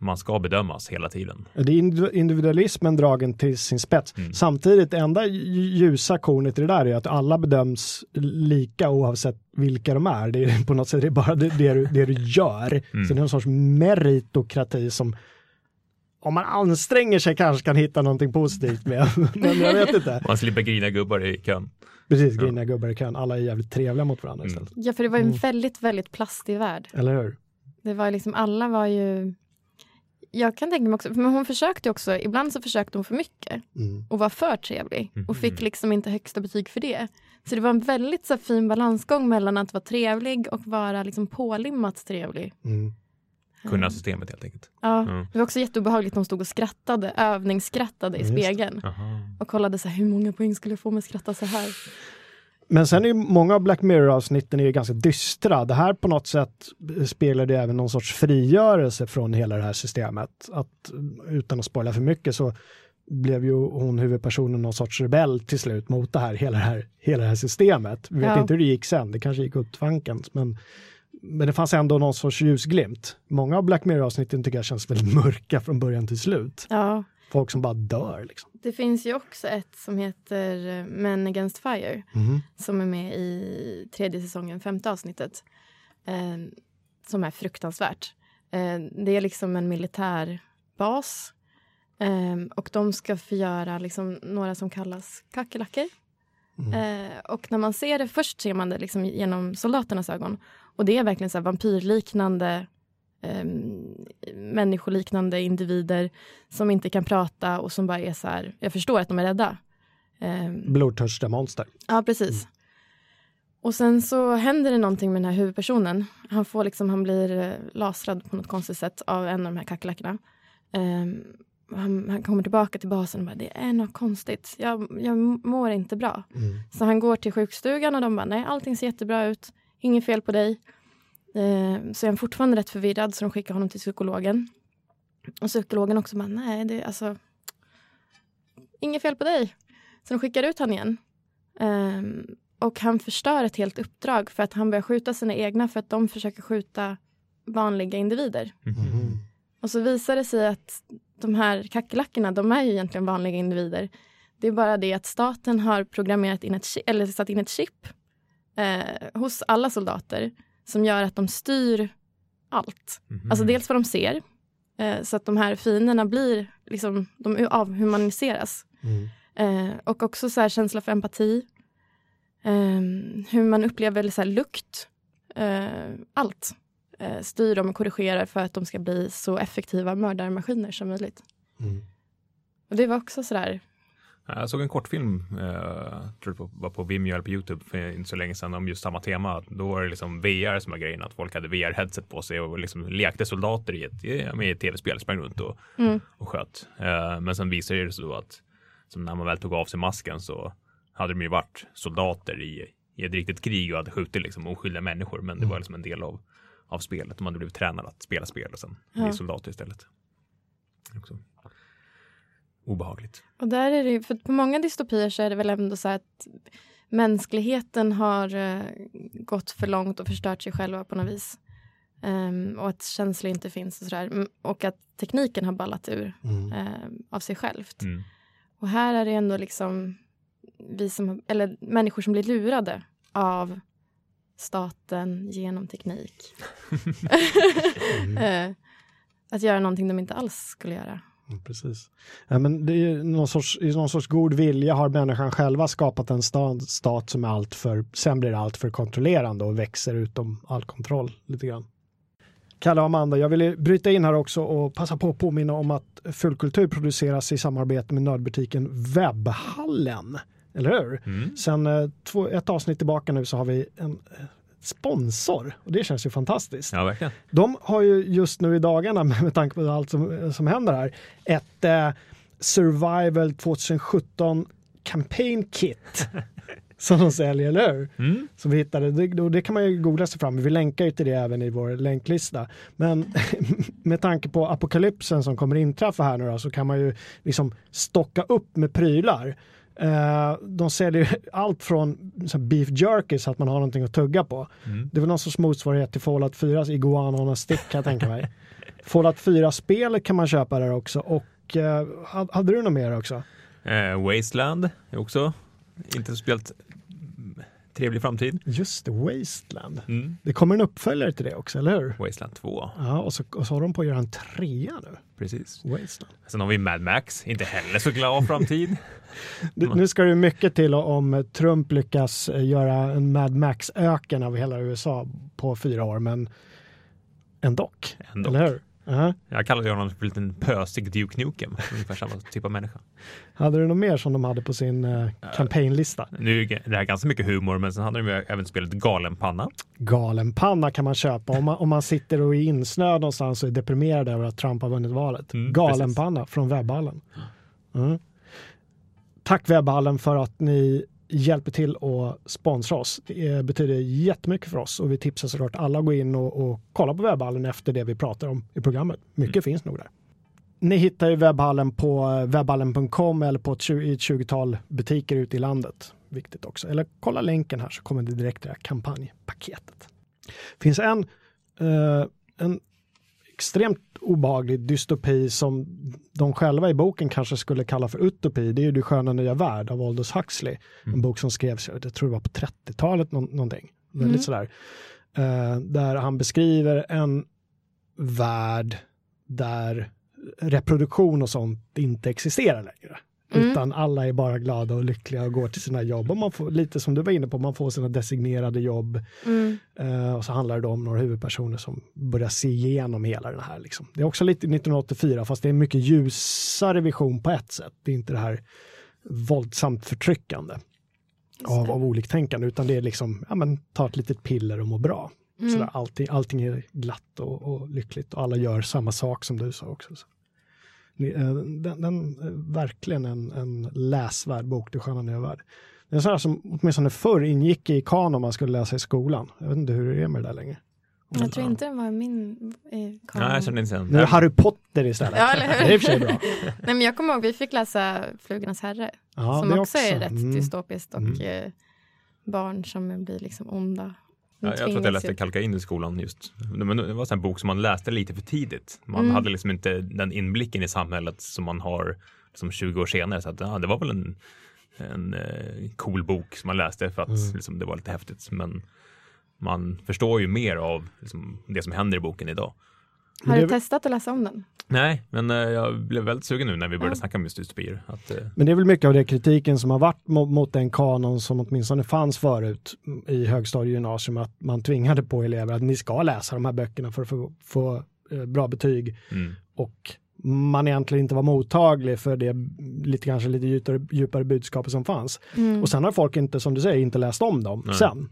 Man ska bedömas hela tiden. Det är individu- individualismen dragen till sin spets. Mm. Samtidigt, det enda lj- ljusa kornet i det där är att alla bedöms lika oavsett vilka de är. Det är på något sätt det är bara det, det, du, det du gör. Mm. Så det är en sorts meritokrati som om man anstränger sig kanske kan hitta någonting positivt med. *laughs* Men jag vet inte. Man slipper grina gubbar i kön. Precis, Ja. griniga gubbar i kön. Alla är jävligt trevliga mot varandra Mm. istället. Ja, för det var ju en Mm. väldigt, väldigt plastig värld. Eller hur? Det var liksom, alla var ju... Jag kan tänka mig också, men hon försökte också, ibland så försökte hon för mycket Mm. och var för trevlig och fick Mhm. liksom inte högsta betyg för det. Så det var en väldigt så fin balansgång mellan att vara trevlig och vara liksom pålimmat trevlig. Mm. Kunna systemet helt enkelt. Ja, Mm. det var också jätteobehagligt när hon stod och skrattade, övningsskrattade i spegeln Aha. och kollade så här, hur många poäng skulle jag få med att skratta så här. Men sen är ju många av Black Mirror-avsnitten är ju ganska dystra. Det här på något sätt speglar det även någon sorts frigörelse från hela det här systemet. Att utan att spoila för mycket så blev ju hon huvudpersonen någon sorts rebell till slut mot det här, hela det här, hela det här systemet. Vi vet Ja. inte hur det gick sen, det kanske gick åt fankens, men, men det fanns ändå någon sorts ljusglimt. Många av Black Mirror-avsnitten tycker jag känns väldigt mörka från början till slut. Ja, Folk som bara dör liksom. det finns ju också ett som heter eh, Men Against Fire Mhm. som är med i tredje säsongen, femte avsnittet. Eh, som är fruktansvärt. Eh, det är liksom en militärbas. Eh, och de ska förgöra liksom några som kallas kackerlackor. Mm. Eh, och när man ser det, först ser man det liksom genom soldaternas ögon. Och det är verkligen så vampyrliknande, eh, människoliknande individer som inte kan prata och som bara är så här, jag förstår att de är rädda. Eh, Blodtörstiga monster. Ja, precis. Och sen så händer det någonting med den här huvudpersonen. Han, får liksom, han blir eh, lasrad på något konstigt sätt av en av de här kackerlackorna. Ehm, han, han kommer tillbaka till basen och bara, det är något konstigt. Jag, jag mår inte bra. Mm. Så han går till sjukstugan och de bara, nej allting ser jättebra ut. Inget fel på dig. Ehm, så är han fortfarande rätt förvirrad så de skickar honom till psykologen. Och psykologen också bara, nej det är alltså inget fel på dig. Så de skickar ut honom igen. Ehm, och han förstör ett helt uppdrag för att han börjar skjuta sina egna för att de försöker skjuta vanliga individer. Mhm. Och så visar det sig att de här kackerlackorna, de är ju egentligen vanliga individer. Det är bara det att staten har programmerat in ett eller satt in ett chip eh, hos alla soldater som gör att de styr allt. Mhm. Alltså dels vad de ser, eh, så att de här fienderna blir, liksom, de avhumaniseras. Mm. Eh, och också så här känsla för empati. Eh, hur man upplever så här lukt. Eh, allt eh, styr de och korrigerar för att de ska bli så effektiva mördarmaskiner som möjligt. Mm. Och det var också sådär, Jag såg en kortfilm, eh, tror det var på Vimeo eller på Youtube för inte så länge sedan om just samma tema. Då var det liksom VR som var grejen, att folk hade VR-headset på sig och liksom lekte soldater i ett, med ett tv-spel, sprang runt och, mm, och sköt. Eh, men sen visade det sig då att som när man väl tog av sig masken så hade de ju varit soldater i, i ett riktigt krig och hade skjutit liksom oskyldiga människor. Men det var liksom en del av, av spelet. De hade blivit tränade att spela spel och sen bli Ja. soldater istället. Också. Obehagligt. och där är det ju, för på många dystopier så är det väl ändå så att mänskligheten har eh, gått för långt och förstört sig själva på något vis. Ehm, och att känslor inte finns och sådär. Mm, Och att tekniken har ballat ur Mm. eh, av sig självt. Mm. Och här är det ändå liksom vi som, eller människor som blir lurade av staten genom teknik. *laughs* *laughs* Eh, att göra någonting de inte alls skulle göra. Mm, Precis. Ja, men det är någon sorts, I någon sorts god vilja har människan själva skapat en stat, stat som är allt för, sen blir allt för kontrollerande och växer utom all kontroll lite grann. Kalle och Amanda, jag vill bryta in här också och passa på att påminna om att Fullkultur produceras i samarbete med nördbutiken Webbhallen. Eller hur? Mm. Sen eh, två, ett avsnitt tillbaka nu så har vi en sponsor och det känns ju fantastiskt. Ja, verkligen. De har ju just nu i dagarna, *laughs* med tanke på allt som, som händer här, ett eh, Survival 2017 Campaign Kit *laughs* som de säljer, eller hur? Mm. Som vi hittade, det, och det kan man ju googla sig fram Vi länkar ju till det även i vår länklista. Men *laughs* med tanke på apokalypsen som kommer inträffa här nu då, så kan man ju liksom stocka upp med prylar. Eh, de säljer *laughs* allt från beef jerky så att man har någonting att tugga på. Mm. Det är väl någon sorts motsvarighet till Fallout 4 iguana on a stick kan jag tänka mig. *laughs* Fallout 4-spelet kan man köpa där också och eh, hade- du något mer också? Eh, Wasteland är också inte mm, trevlig framtid. Just det, Wasteland. Mm. Det kommer en uppföljare till det också, eller hur? Wasteland 2, Ja, och så, och så har de på att göra en trea nu. precis. Wasteland. Sen har vi Mad Max, inte heller så glad framtid. *laughs* Det, nu ska det mycket till om Trump lyckas eh, göra en Mad Max-öken av hela USA på fyra år, men ändå. Ändå. Eller hur? Ja. Jag kallade honom för en liten pösig Duke Nukem, ungefär samma typ av människa. Hade du något mer som de hade på sin eh, kampanjlista? Nu är det här ganska mycket humor, men sen hade de ju även spelet Galenpanna. Galenpanna kan man köpa om man, om man sitter och är insnöad någonstans och är deprimerad över att Trump har vunnit valet. Mm, Galenpanna från webbhallen. Mm. Tack webbhallen för att ni hjälper till att sponsra oss. Det eh, betyder jättemycket för oss och vi tipsar såklart alla att gå in och, och kolla på webbhallen efter det vi pratar om i programmet. Mycket finns nog där. Ni hittar ju webbhallen på eh, webbhallen.com eller på ett, tju- i ett 20-tal butiker ute i landet. Viktigt också. Eller kolla länken här så kommer det direkt det här kampanjpaketet. Det finns en, eh, en extremt obehaglig dystopi som de själva i boken kanske skulle kalla för utopi. Det är ju Du sköna nya värld av Aldous Huxley. En bok som skrevs, jag tror det var på 30-talet nå- någonting. Väldigt Mm. sådär. Eh, där han beskriver en värld där reproduktion och sånt inte existerar längre. Mm. Utan alla är bara glada och lyckliga och går till sina jobb. Och man får, lite som du var inne på, man får sina designerade jobb. Mm. Eh, och så handlar det om några huvudpersoner som börjar se igenom hela den här. Liksom. Det är också lite 1984, fast det är en mycket ljusare vision på ett sätt. Det är inte det här våldsamt förtryckande av, av oliktänkande, utan det är liksom, ja men ta ett litet piller och må bra. Mm. Sådär, allting, allting är glatt och, och lyckligt och alla gör samma sak som du sa också. Så. Eh, Den, den är verkligen en, en läsvärd bok, Du sköna nya värld. Det är en sån här som åtminstone förr ingick i kanon man skulle läsa i skolan. Jag vet inte hur det är med det där längre. Jag tror inte den var min eh, kanon. Nej, jag inte igen. Nu är det Harry Potter istället. Ja, eller hur? Det är i och för sig bra. *laughs* Nej, men jag kommer ihåg vi fick läsa Flugornas herre. Ja, som det också, är rätt Mm. dystopiskt och Mm. eh, barn som blir liksom onda. Ja, jag tror att jag läste ju- Kalka in i skolan just. Men det var en bok som man läste lite för tidigt. Man Mm. hade liksom inte den inblicken i samhället som man har som 20 år senare. Så att, ja, det var väl en, en eh, cool bok som man läste för att Mm. liksom, det var lite häftigt. Men man förstår ju mer av liksom, det som händer i boken idag. Har du testat att läsa om den? Nej, men eh, jag blev väldigt sugen nu när vi började Ja. snacka om just dystopier. Att, eh, Men det är väl mycket av det kritiken som har varit mot, mot den kanon som åtminstone fanns förut i högstadie och gymnasium, att man tvingade på elever att ni ska läsa de här böckerna för att få, få eh, bra betyg mm, och man egentligen inte var mottaglig för det lite, kanske lite djupare, djupare budskapet som fanns. Mm. Och sen har folk inte, som du säger, inte läst om dem Nej. sen.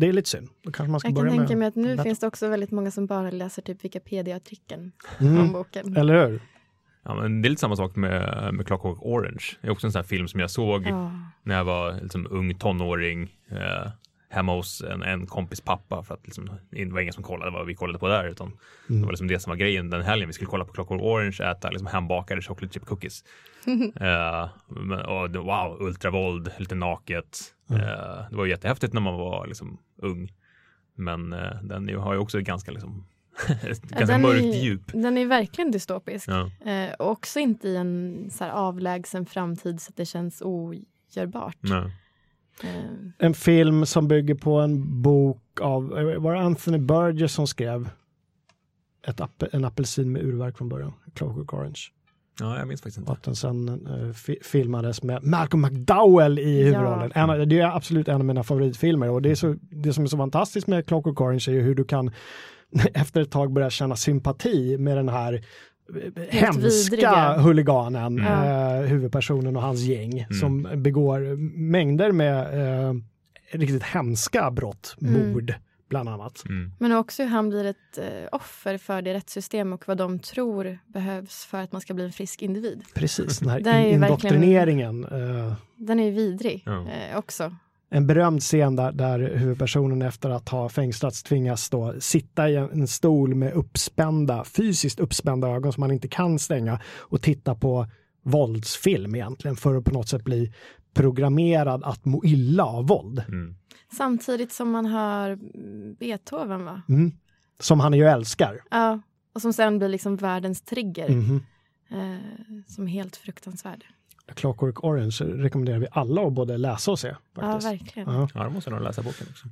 Det är lite synd. Då kanske man ska Jag kan börja tänka med... mig att nu bättre. finns det också väldigt många som bara läser typ Wikipedia-artikeln Mm. om boken. Eller hur? ja, men det är lite samma sak med, med Clockwork Orange. Det är också en sån här film som jag såg Ja. när jag var liksom, ung tonåring eh, hemma hos en, en kompis pappa för att liksom, det var ingen som kollade vad vi kollade på där utan det var liksom det som var grejen den helgen. Vi skulle kolla på Clockwork Orange, äta liksom, hembakade chocolate chip cookies. Men, och wow, ultravåld, lite naket. Eh, det var jättehäftigt när man var liksom, ung. Men eh, den har ju också ett ganska, liksom, *laughs* ganska den mörkt är, djup. Den är verkligen dystopisk. Ja. Och också inte i en så här avlägsen framtid så att det känns ogörbart. Eh, En film som bygger på en bok av, var det Anthony Burgess som skrev ett en apelsin med urverk från början? Clockwork Orange. Ja, jag minns faktiskt inte. Och att den sen eh, fi filmades med Malcolm McDowell i huvudrollen. En, av- det är absolut en av mina favoritfilmer och det, är så, det som är så fantastiskt med Clockwork Orange är ju hur du kan *laughs* efter ett tag börja känna sympati med den här eh, hemska vidriga. huliganen, Ja. eh, huvudpersonen och hans gäng som begår mängder med eh, riktigt hemska brott, Mm. mord bland annat. Mm. Men också hur han blir ett eh, offer för det rättssystem och vad de tror behövs för att man ska bli en frisk individ. Precis, den här Det är ju indoktrineringen. eh, Den är ju vidrig Ja. eh, också. en berömd scen där, där huvudpersonen efter att ha fängslats tvingas då sitta i en, en stol med uppspända, fysiskt uppspända ögon som man inte kan stänga och titta på våldsfilm egentligen för att på något sätt bli programmerad att må illa av våld. Mm. Samtidigt som man hör mm, Beethoven va? Mm. Som han ju älskar. Ja. Och som sen blir liksom världens trigger. Mhm. Eh, som är helt fruktansvärd. Clockwork Orange rekommenderar vi alla att både läsa och se. Ja, Faktiskt. verkligen. Ja. Ja, då måste jag nog läsa boken också.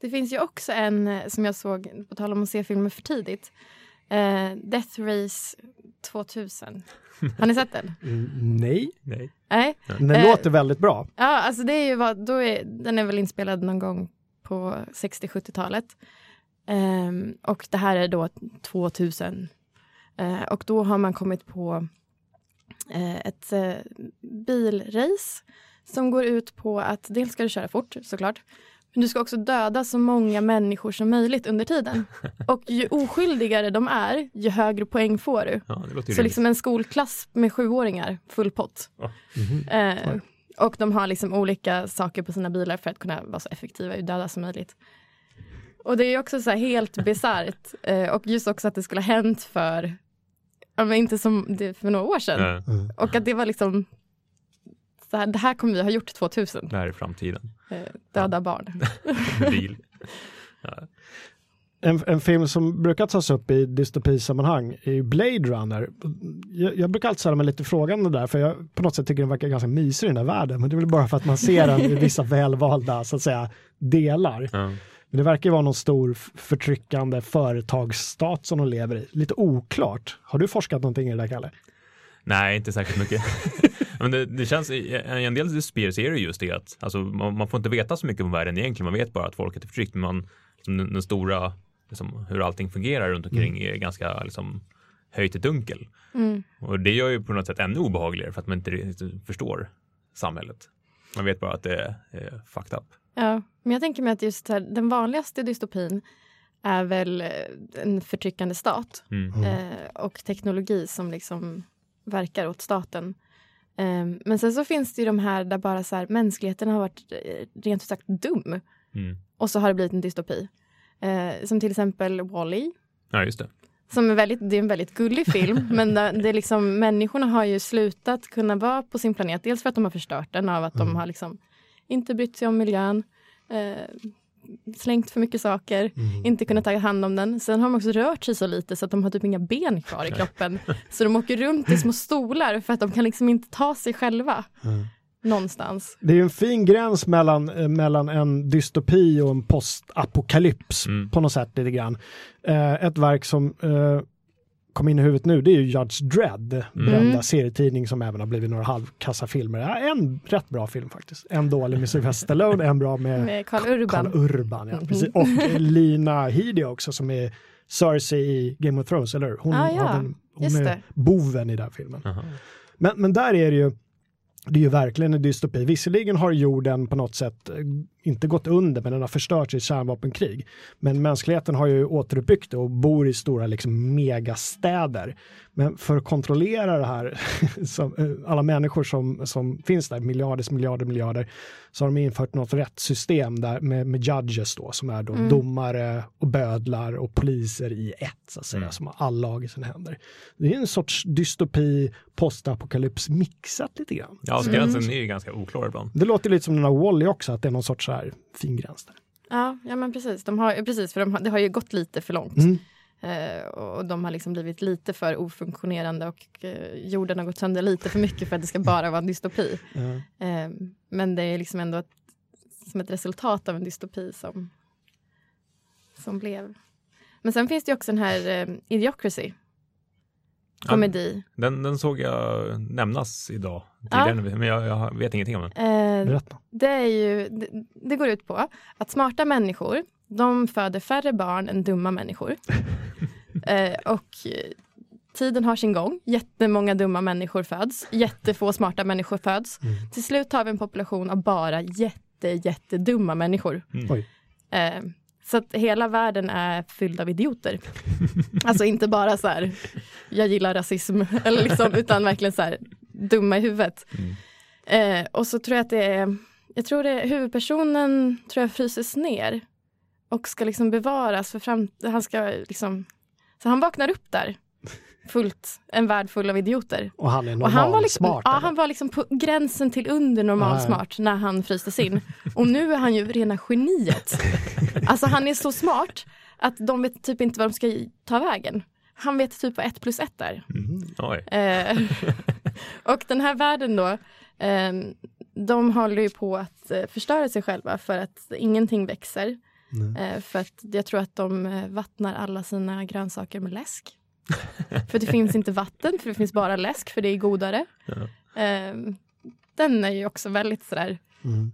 Det finns ju också en eh, som jag såg, på tal om att se filmer för tidigt. Eh, Death Race 2000. Har ni sett den? *laughs* Mm, nej, Nej. Nej? den Eh, låter väldigt bra. Ja, alltså det är ju vad, då är, den är väl inspelad någon gång på 60-70-talet. Ehm, och det här är då 2000. Eh, och då har man kommit på eh, ett eh, bilrace som går ut på att dels ska du köra fort såklart. Men du ska också döda så många människor som möjligt under tiden. *laughs* Och ju oskyldigare de är, ju högre poäng får du. Ja, det låter ju Så rimligt. liksom en skolklass med sjuåringar, full pott. Mhm. Eh, och de har liksom olika saker på sina bilar för att kunna vara så effektiva och döda som möjligt. Och det är ju också så här helt bisarrt. *laughs* Eh, och just också att det skulle ha hänt för, ja men inte som det för några år sedan. Ja, Mm. Och att det var liksom, så här, det här kommer vi ha gjort 2000. det här är framtiden. Eh, döda barn. *laughs* Bil. Ja. En, en film som brukar tas upp i dystopisammanhang är ju Blade Runner. Jag, jag brukar alltid ställa mig lite frågande där, för jag på något sätt tycker den verkar ganska mysig i den här världen. Men det är väl bara för att man ser den i vissa välvalda så att säga, delar. Ja. Men det verkar ju vara någon stor förtryckande företagsstat som de lever i. Lite oklart. Har du forskat någonting i det där, Kalle? Nej, inte särskilt mycket. *laughs* Men det, det känns, en del så är det just det att alltså, man, man får inte veta så mycket om världen egentligen. Man vet bara att folket är förtryckt, men man, liksom, den, den stora, liksom, hur allting fungerar runt omkring är ganska liksom, höjt i dunkel. Mm. Och det gör ju på något sätt ännu obehagligare för att man inte förstår samhället. Man vet bara att det är, fucked up. Ja, men jag tänker mig att just här, den vanligaste dystopin är väl eh, en förtryckande stat. Mm. eh, och teknologi som liksom verkar åt staten. Eh, men sen så finns det ju de här där bara så här, mänskligheten har varit eh, rent ut sagt dum Mm. och så har det blivit en dystopi. Eh, som till exempel Wall-E. Ja, just det. Som är väldigt, det är en väldigt gullig film, *laughs* men det det är liksom, människorna har ju slutat kunna vara på sin planet. Dels för att de har förstört den, av att de har liksom inte brytt sig om miljön, eh, slängt för mycket saker, inte kunnat ta hand om den. Sen har de också rört sig så lite så att de har typ inga ben kvar i kroppen. Så de åker runt i små stolar för att de kan liksom inte ta sig själva någonstans. Det är en fin gräns mellan, eh, mellan en dystopi och en postapokalyps Mm. på något sätt lite grann. Eh, ett verk som eh, kom in i huvudet nu, det är ju Judge Dredd, brända Mm. serietidning som även har blivit några halvkassa filmer. Ja, en rätt bra film faktiskt. En dålig med Sylvester Stallone, en bra med Med Karl Urban. Karl Urban. Ja, Mhm. precis. Och Lina Headey också som är Cersei i Game of Thrones, eller hur? Hon, Ah, ja. har den, hon Just är det. boven i den filmen. Men, men där är det ju, det är ju verkligen en dystopi. Visserligen har jorden på något sätt eh, inte gått under, men den har förstörts i ett kärnvapenkrig. Men mänskligheten har ju återuppbyggt det och bor i stora liksom, megastäder. Men för att kontrollera det här, *laughs* som, eh, alla människor som, som finns där, miljarders, miljarder, miljarder, så har de infört något rättssystem där med, med judges då, som är då Mm. domare och bödlar och poliser i ett, så att säga, Mm. som har all lag i sina händer. Det är en sorts dystopi, postapokalyps mixat lite grann. Ja, gränsen är ju ganska oklar ibland. Det låter lite som den här Wall-E också, att det är någon sorts här fin gräns där. Ja, ja men precis. De har, precis för de har, det har ju gått lite för långt. Mm. Eh, och de har liksom blivit lite för ofunktionerande och eh, jorden har gått sönder lite för mycket för att det ska bara vara en dystopi. *laughs* Ja. Eh, men det är liksom ändå ett, som ett resultat av en dystopi som, som blev. Men sen finns det ju också den här eh, Idiocracy. Komedi. Den, den såg jag nämnas idag, Ja. tidigare, men jag, jag vet ingenting om den. Eh, Berätta. det, är ju, det, det går ut på att smarta människor de föder färre barn än dumma människor. *laughs* eh, och eh, tiden har sin gång. Jättemånga dumma människor föds. Jättefå smarta människor föds. Mm. Till slut har vi en population av bara jätte, jättedumma människor. Mm. Oj. Eh, så att hela världen är fylld av idioter. *laughs* alltså inte bara så här, jag gillar rasism, *laughs* eller liksom, utan verkligen så här, dumma i huvudet. Mm. Eh, och så tror jag att det är, jag tror det är, huvudpersonen tror jag fryses ner och ska liksom bevaras för fram, han ska liksom, så han vaknar upp där, fullt, en värld full av idioter. Och han är Och normal han var, liksom, smart. ja, eller? han var liksom på gränsen till under normal Ja, ja. smart när han frystes in. Och nu är han ju rena geniet. *laughs* Alltså han är så smart att de vet typ inte vad de ska ta vägen. Han vet typ vad ett plus ett är. Mm. Oj. Eh, *laughs* och den här världen då, eh, de håller ju på att eh, förstöra sig själva för att ingenting växer. Nej. Eh, för att jag tror att de eh, vattnar alla sina grönsaker med läsk. *laughs* för det finns inte vatten, för det finns bara läsk, för det är godare. Ja. Eh, den är ju också väldigt sådär, Mm.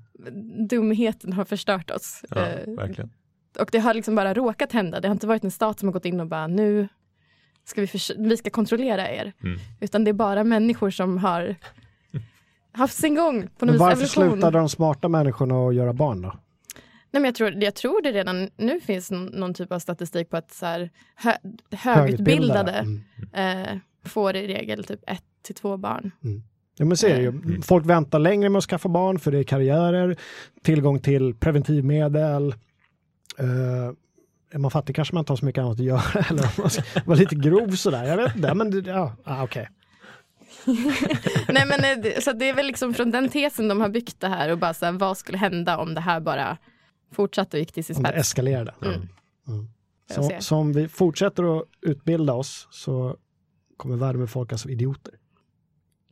dumheten har förstört oss. Ja, Eh, verkligen. och det har liksom bara råkat hända. Det har inte varit en stat som har gått in och bara nu ska vi, vi ska kontrollera er. Mm. Utan det är bara människor som har *laughs* haft sin gång på något varför evolution. slutade de smarta människorna att göra barn då? Nej, men jag, tror, jag tror det redan nu finns någon, typ av statistik på att så här, hö, högutbildade Mm. eh, får i regel typ ett till två barn. Ja, men det ju. Mm. Folk väntar längre med att skaffa barn för det är karriärer, tillgång till preventivmedel. Uh, är man fattig kanske man inte har så mycket annat att göra. *laughs* Eller om man ska vara lite grov sådär. Jag vet inte. Men det- ja, ah, okej. *laughs* Nej, men, eh, så det är väl liksom från den tesen de har byggt det här och bara så här, vad skulle hända om det här bara fortsatte och gick till sin Om det spets. eskalerade. Mm. Mm. Jag Så, så om vi fortsätter att utbilda oss så kommer världen befolkas av idioter.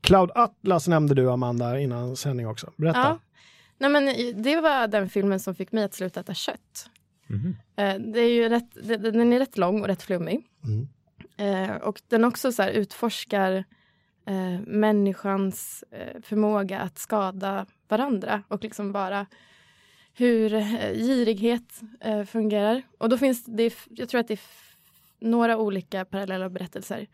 Cloud Atlas nämnde du Amanda innan sändning också. Berätta. Ja. Nej, men det var den filmen som fick mig att sluta äta kött. Eh, Det är ju rätt, den är rätt lång och rätt flummig. Mm. Eh, och den också så här utforskar eh, människans förmåga att skada varandra och liksom bara hur eh, girighet eh, fungerar. Och då finns det, jag tror att det är några olika parallella berättelser.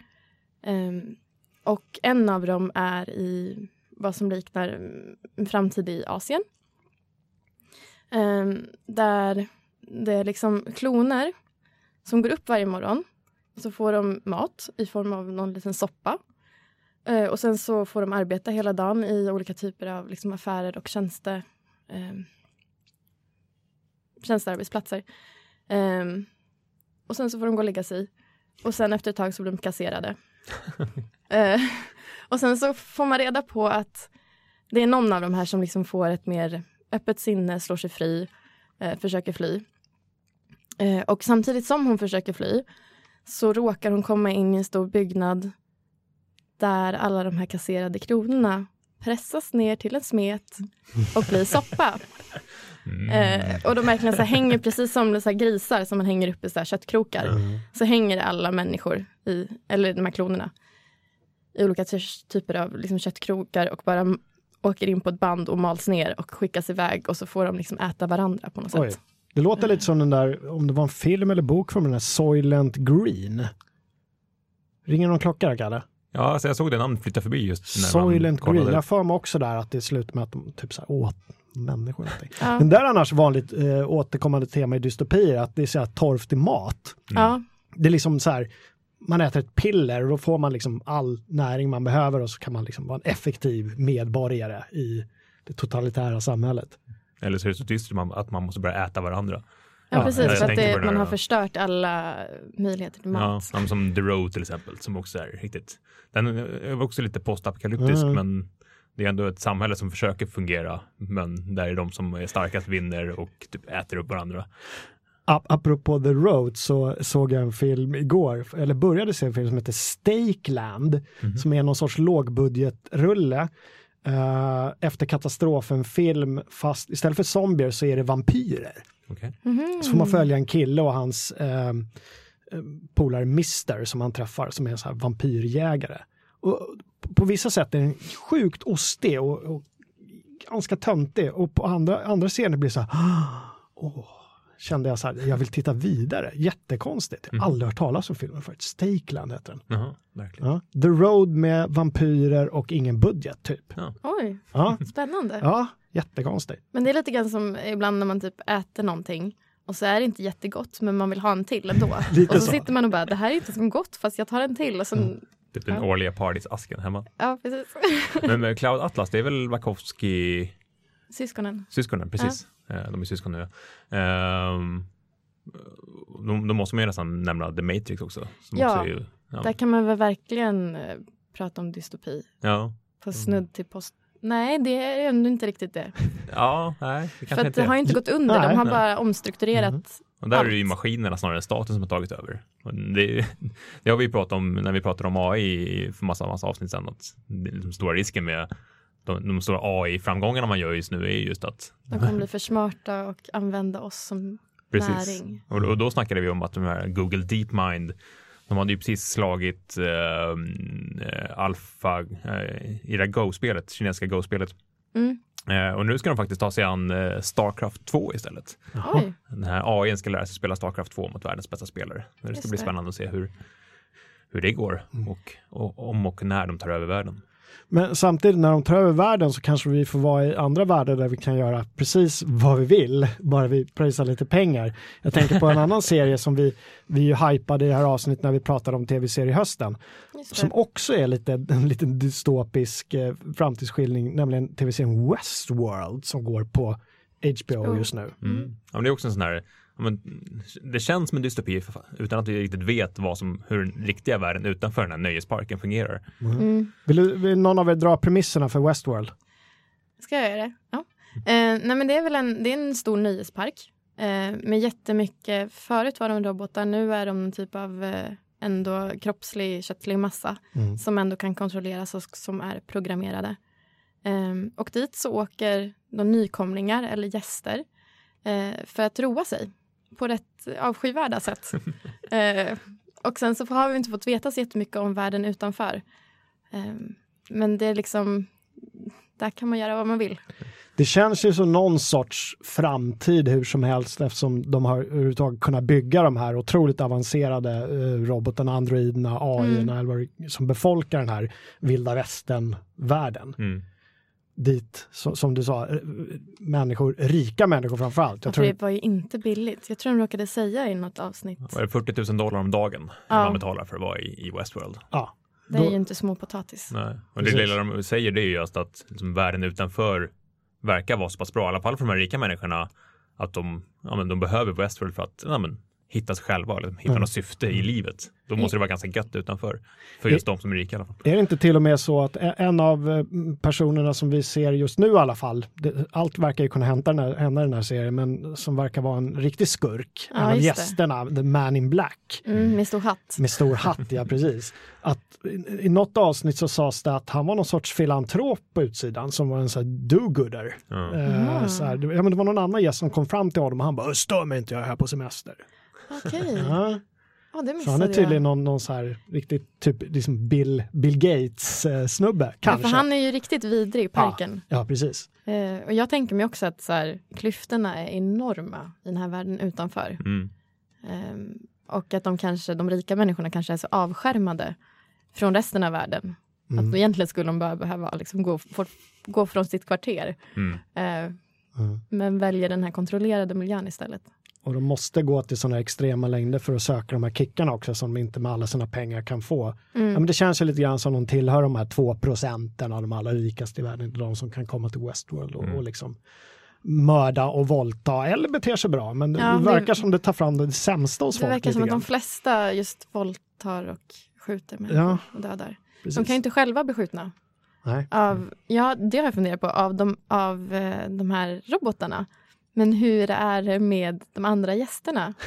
Um, och en av dem är i vad som liknar mm, en framtid i Asien. Um, där det är liksom kloner som går upp varje morgon. Så får de mat i form av någon liten soppa. Uh, och sen så får de arbeta hela dagen i olika typer av liksom, affärer och tjänste, Um, ehm, tjänstearbetsplatser. Eh, och sen så får de gå och lägga sig. Och sen efter ett tag så blir de kasserade. *laughs* eh, och sen så får man reda på att det är någon av de här som liksom får ett mer öppet sinne, slår sig fri, eh, försöker fly. Eh, och samtidigt som hon försöker fly så råkar hon komma in i en stor byggnad där alla de här kasserade kronorna pressas ner till en smet och blir *laughs* soppa. Mm. Eh, och de verkligen så här hänger precis som så här grisar som man hänger upp i så här köttkrokar. Mm. Så hänger alla människor, i, eller de här klonerna, i olika ty- typer av liksom köttkrokar och bara åker in på ett band och mals ner och skickas iväg och så får de liksom äta varandra på något Oj. sätt. Det låter lite som den där, om det var en film eller bok från den där Soylent Green. Ringer någon klocka där, Kalle? Ja, alltså jag såg det namnet flytta förbi just när man Soylent. Green. Jag för mig också där att det slutar med att de typ så här åt människor. Ja. Men där är annars vanligt eh, återkommande tema i dystopier att det är så här torftig mat. Ja. Det är liksom så här, man äter ett piller och då får man liksom all näring man behöver och så kan man liksom vara en effektiv medborgare i det totalitära samhället. Eller så är det så dystert man- att man måste börja äta varandra. Ja, Ja, precis. För att det, det man har förstört alla möjligheter till mat. ja, som The Road till exempel, som också är riktigt. Den är också lite postapokalyptisk, Mm. men det är ändå ett samhälle som försöker fungera, men där är de som är starkast vinner och typ äter upp varandra. Ap- Apropå The Road så såg jag en film igår, eller började se en film som heter Stakeland, Mhm. som är någon sorts lågbudgetrulle. Uh, efter katastrofen film, fast istället för zombier så är det vampyrer. Okej. Mhm. Så får man följa en kille och hans eh, eh, polare Mister som han träffar som är en sån här vampyrjägare. Och på vissa sätt är den sjukt ostig och, och ganska töntig och på andra, andra scener blir det så här åh, kände jag så här, jag vill titta vidare. Jättekonstigt. Jag har aldrig hört talas om filmen förut. Stakeland heter den. Jaha. Ja. The Road med vampyrer och ingen budget typ. Oj, Ja, spännande. ja jättekonstigt. Men det är lite grann som ibland när man typ äter någonting och så är det inte jättegott men man vill ha en till ändå. *laughs* Och så, så. sitter man och bara det här är inte så gott fast jag tar en till och sen Typ den Ja. årliga partisasken hemma. ja precis. *laughs* Men med Cloud Atlas, det är väl Wachowski Syskonen. syskonen, precis. Eh, De är syskon nu. Ehm, Då, då måste man ju nästan nämna The Matrix också. Som Ja, också är ju, ja, Där kan man väl verkligen eh, prata om dystopi. ja, På snudd till post. Nej, det är ändå inte riktigt det. *laughs* ja, nej, det För att det har ju inte gått under. Nej, De har nej. bara omstrukturerat. Mhm. Och där är det ju allt. maskinerna snarare än staten som har tagit över. Det, *laughs* det har vi pratat om när vi pratade om AI för massa, massa avsnitt sedan. Att den stora risken med de, de stora AI-framgångarna man gör just nu är just att De kommer bli för smarta och använda oss som Precis. näring. Och, då- och då snackade vi om att de här Google DeepMind, de hade ju precis slagit eh, eh, Alpha eh, i det Go-spelet, kinesiska Go-spelet. Mm. Eh, och nu ska de faktiskt ta sig an eh, Starcraft 2 istället. Oj, Den här AI ska lära sig spela Starcraft 2 mot världens bästa spelare. Det ska Just bli det. spännande att se hur, hur det går och, och om och när de tar över världen. Men samtidigt när de tar över världen så kanske vi får vara i andra världar där vi kan göra precis vad vi vill, bara vi pröjsar lite pengar. Jag tänker på en annan *laughs* serie som vi, vi ju hypade i det här avsnittet när vi pratade om tv-seriehösten, just som också är lite, *laughs* en liten dystopisk eh, framtidsskildring, nämligen tv-serien Westworld som går på HBO just nu. Mm. Ja, men det är också en sån här, men, det känns som en dystopi utan att vi riktigt vet vad som, hur den riktiga världen utanför den här nöjesparken fungerar. Mm. Vill, du- vill någon av er dra premisserna för Westworld? Ska jag göra det? Ja. Eh, nej men det är väl en, det är en stor nöjespark eh, med jättemycket, förut var de robotar, nu är de en typ av eh, ändå kroppslig, köttlig massa Mm. som ändå kan kontrolleras och som är programmerade. Eh, och dit så åker de nykomlingar eller gäster eh, för att roa sig på rätt avskyvärda sätt. *laughs* eh, och sen så har vi inte fått veta så jättemycket om världen utanför. Eh, men det är liksom, där kan man göra vad man vill. Det känns ju som någon sorts framtid hur som helst eftersom de har överhuvudtaget kunnat bygga de här otroligt avancerade eh, robotarna, androiderna, AI Mm. som befolkar den här vilda västern-världen. Mm. Dit, som du sa, eh, människor, rika människor framför allt. Ja, Jag tror, det var ju inte billigt. Jag tror de råkade säga i något avsnitt. Vad är det, 40 000 dollar om dagen Ja. man betalar för att vara i, i Westworld. ja, Det är då- ju inte småpotatis. Nej. Och det lilla de säger det är ju just att liksom, världen utanför verkar vara så pass bra, i alla fall för de här rika människorna, att de, ja, men, de behöver Westworld för att ja, men, hitta sig själva, eller hitta Mm. något syfte i livet. Då måste det vara ganska gött utanför, för just de som är rika i alla fall. Är det inte till och med så att en av eh, personerna som vi ser just nu i alla fall, det, allt verkar ju kunna hända, den här, hända i den här serien, men som verkar vara en riktig skurk, Ja, en av just det. gästerna, the man in black, Mm, med stor hatt. med stor hatt, ja precis. *laughs* Att i, I något avsnitt så sades det att han var någon sorts filantrop på utsidan som var en sån här do-gooder. Ja. Eh, Mhm. så här, det, ja, men det var någon annan gäst som kom fram till honom och han bara “stör mig inte, jag är här på semester”. Okej. Ja, Ja, det så han är jag. tydligen någon, någon så här riktigt typ liksom Bill, Bill Gates-snubbe, Ja, kanske. för han är ju riktigt vidrig i parken. Ja, precis. Eh, och jag tänker mig också att så här, klyftorna är enorma i den här världen utanför. Mm. Ehm, och att de kanske, de rika människorna kanske är så avskärmade från resten av världen. Mm. Att egentligen skulle de bara behöva liksom gå, få, gå från sitt kvarter. Mm. Eh, Mm. men väljer den här kontrollerade miljön istället. Och de måste gå till sådana extrema längder för att söka de här kickarna också som de inte med alla sina pengar kan få. Mm. Ja, men det känns ju lite grann som de tillhör de här två procenten av de allra rikaste i världen, de som kan komma till Westworld och, Mm. och liksom mörda och våldta eller bete sig bra. Men Ja, det det- verkar som det tar fram det sämsta hos Det folk verkar som att de flesta just våldtar och skjuter människor Ja. och dödar. Precis. De kan ju inte själva bli skjutna. Nej. Av, ja, det har jag funderat på, av de, av eh, de här robotarna. Men hur är det med de andra gästerna? *laughs*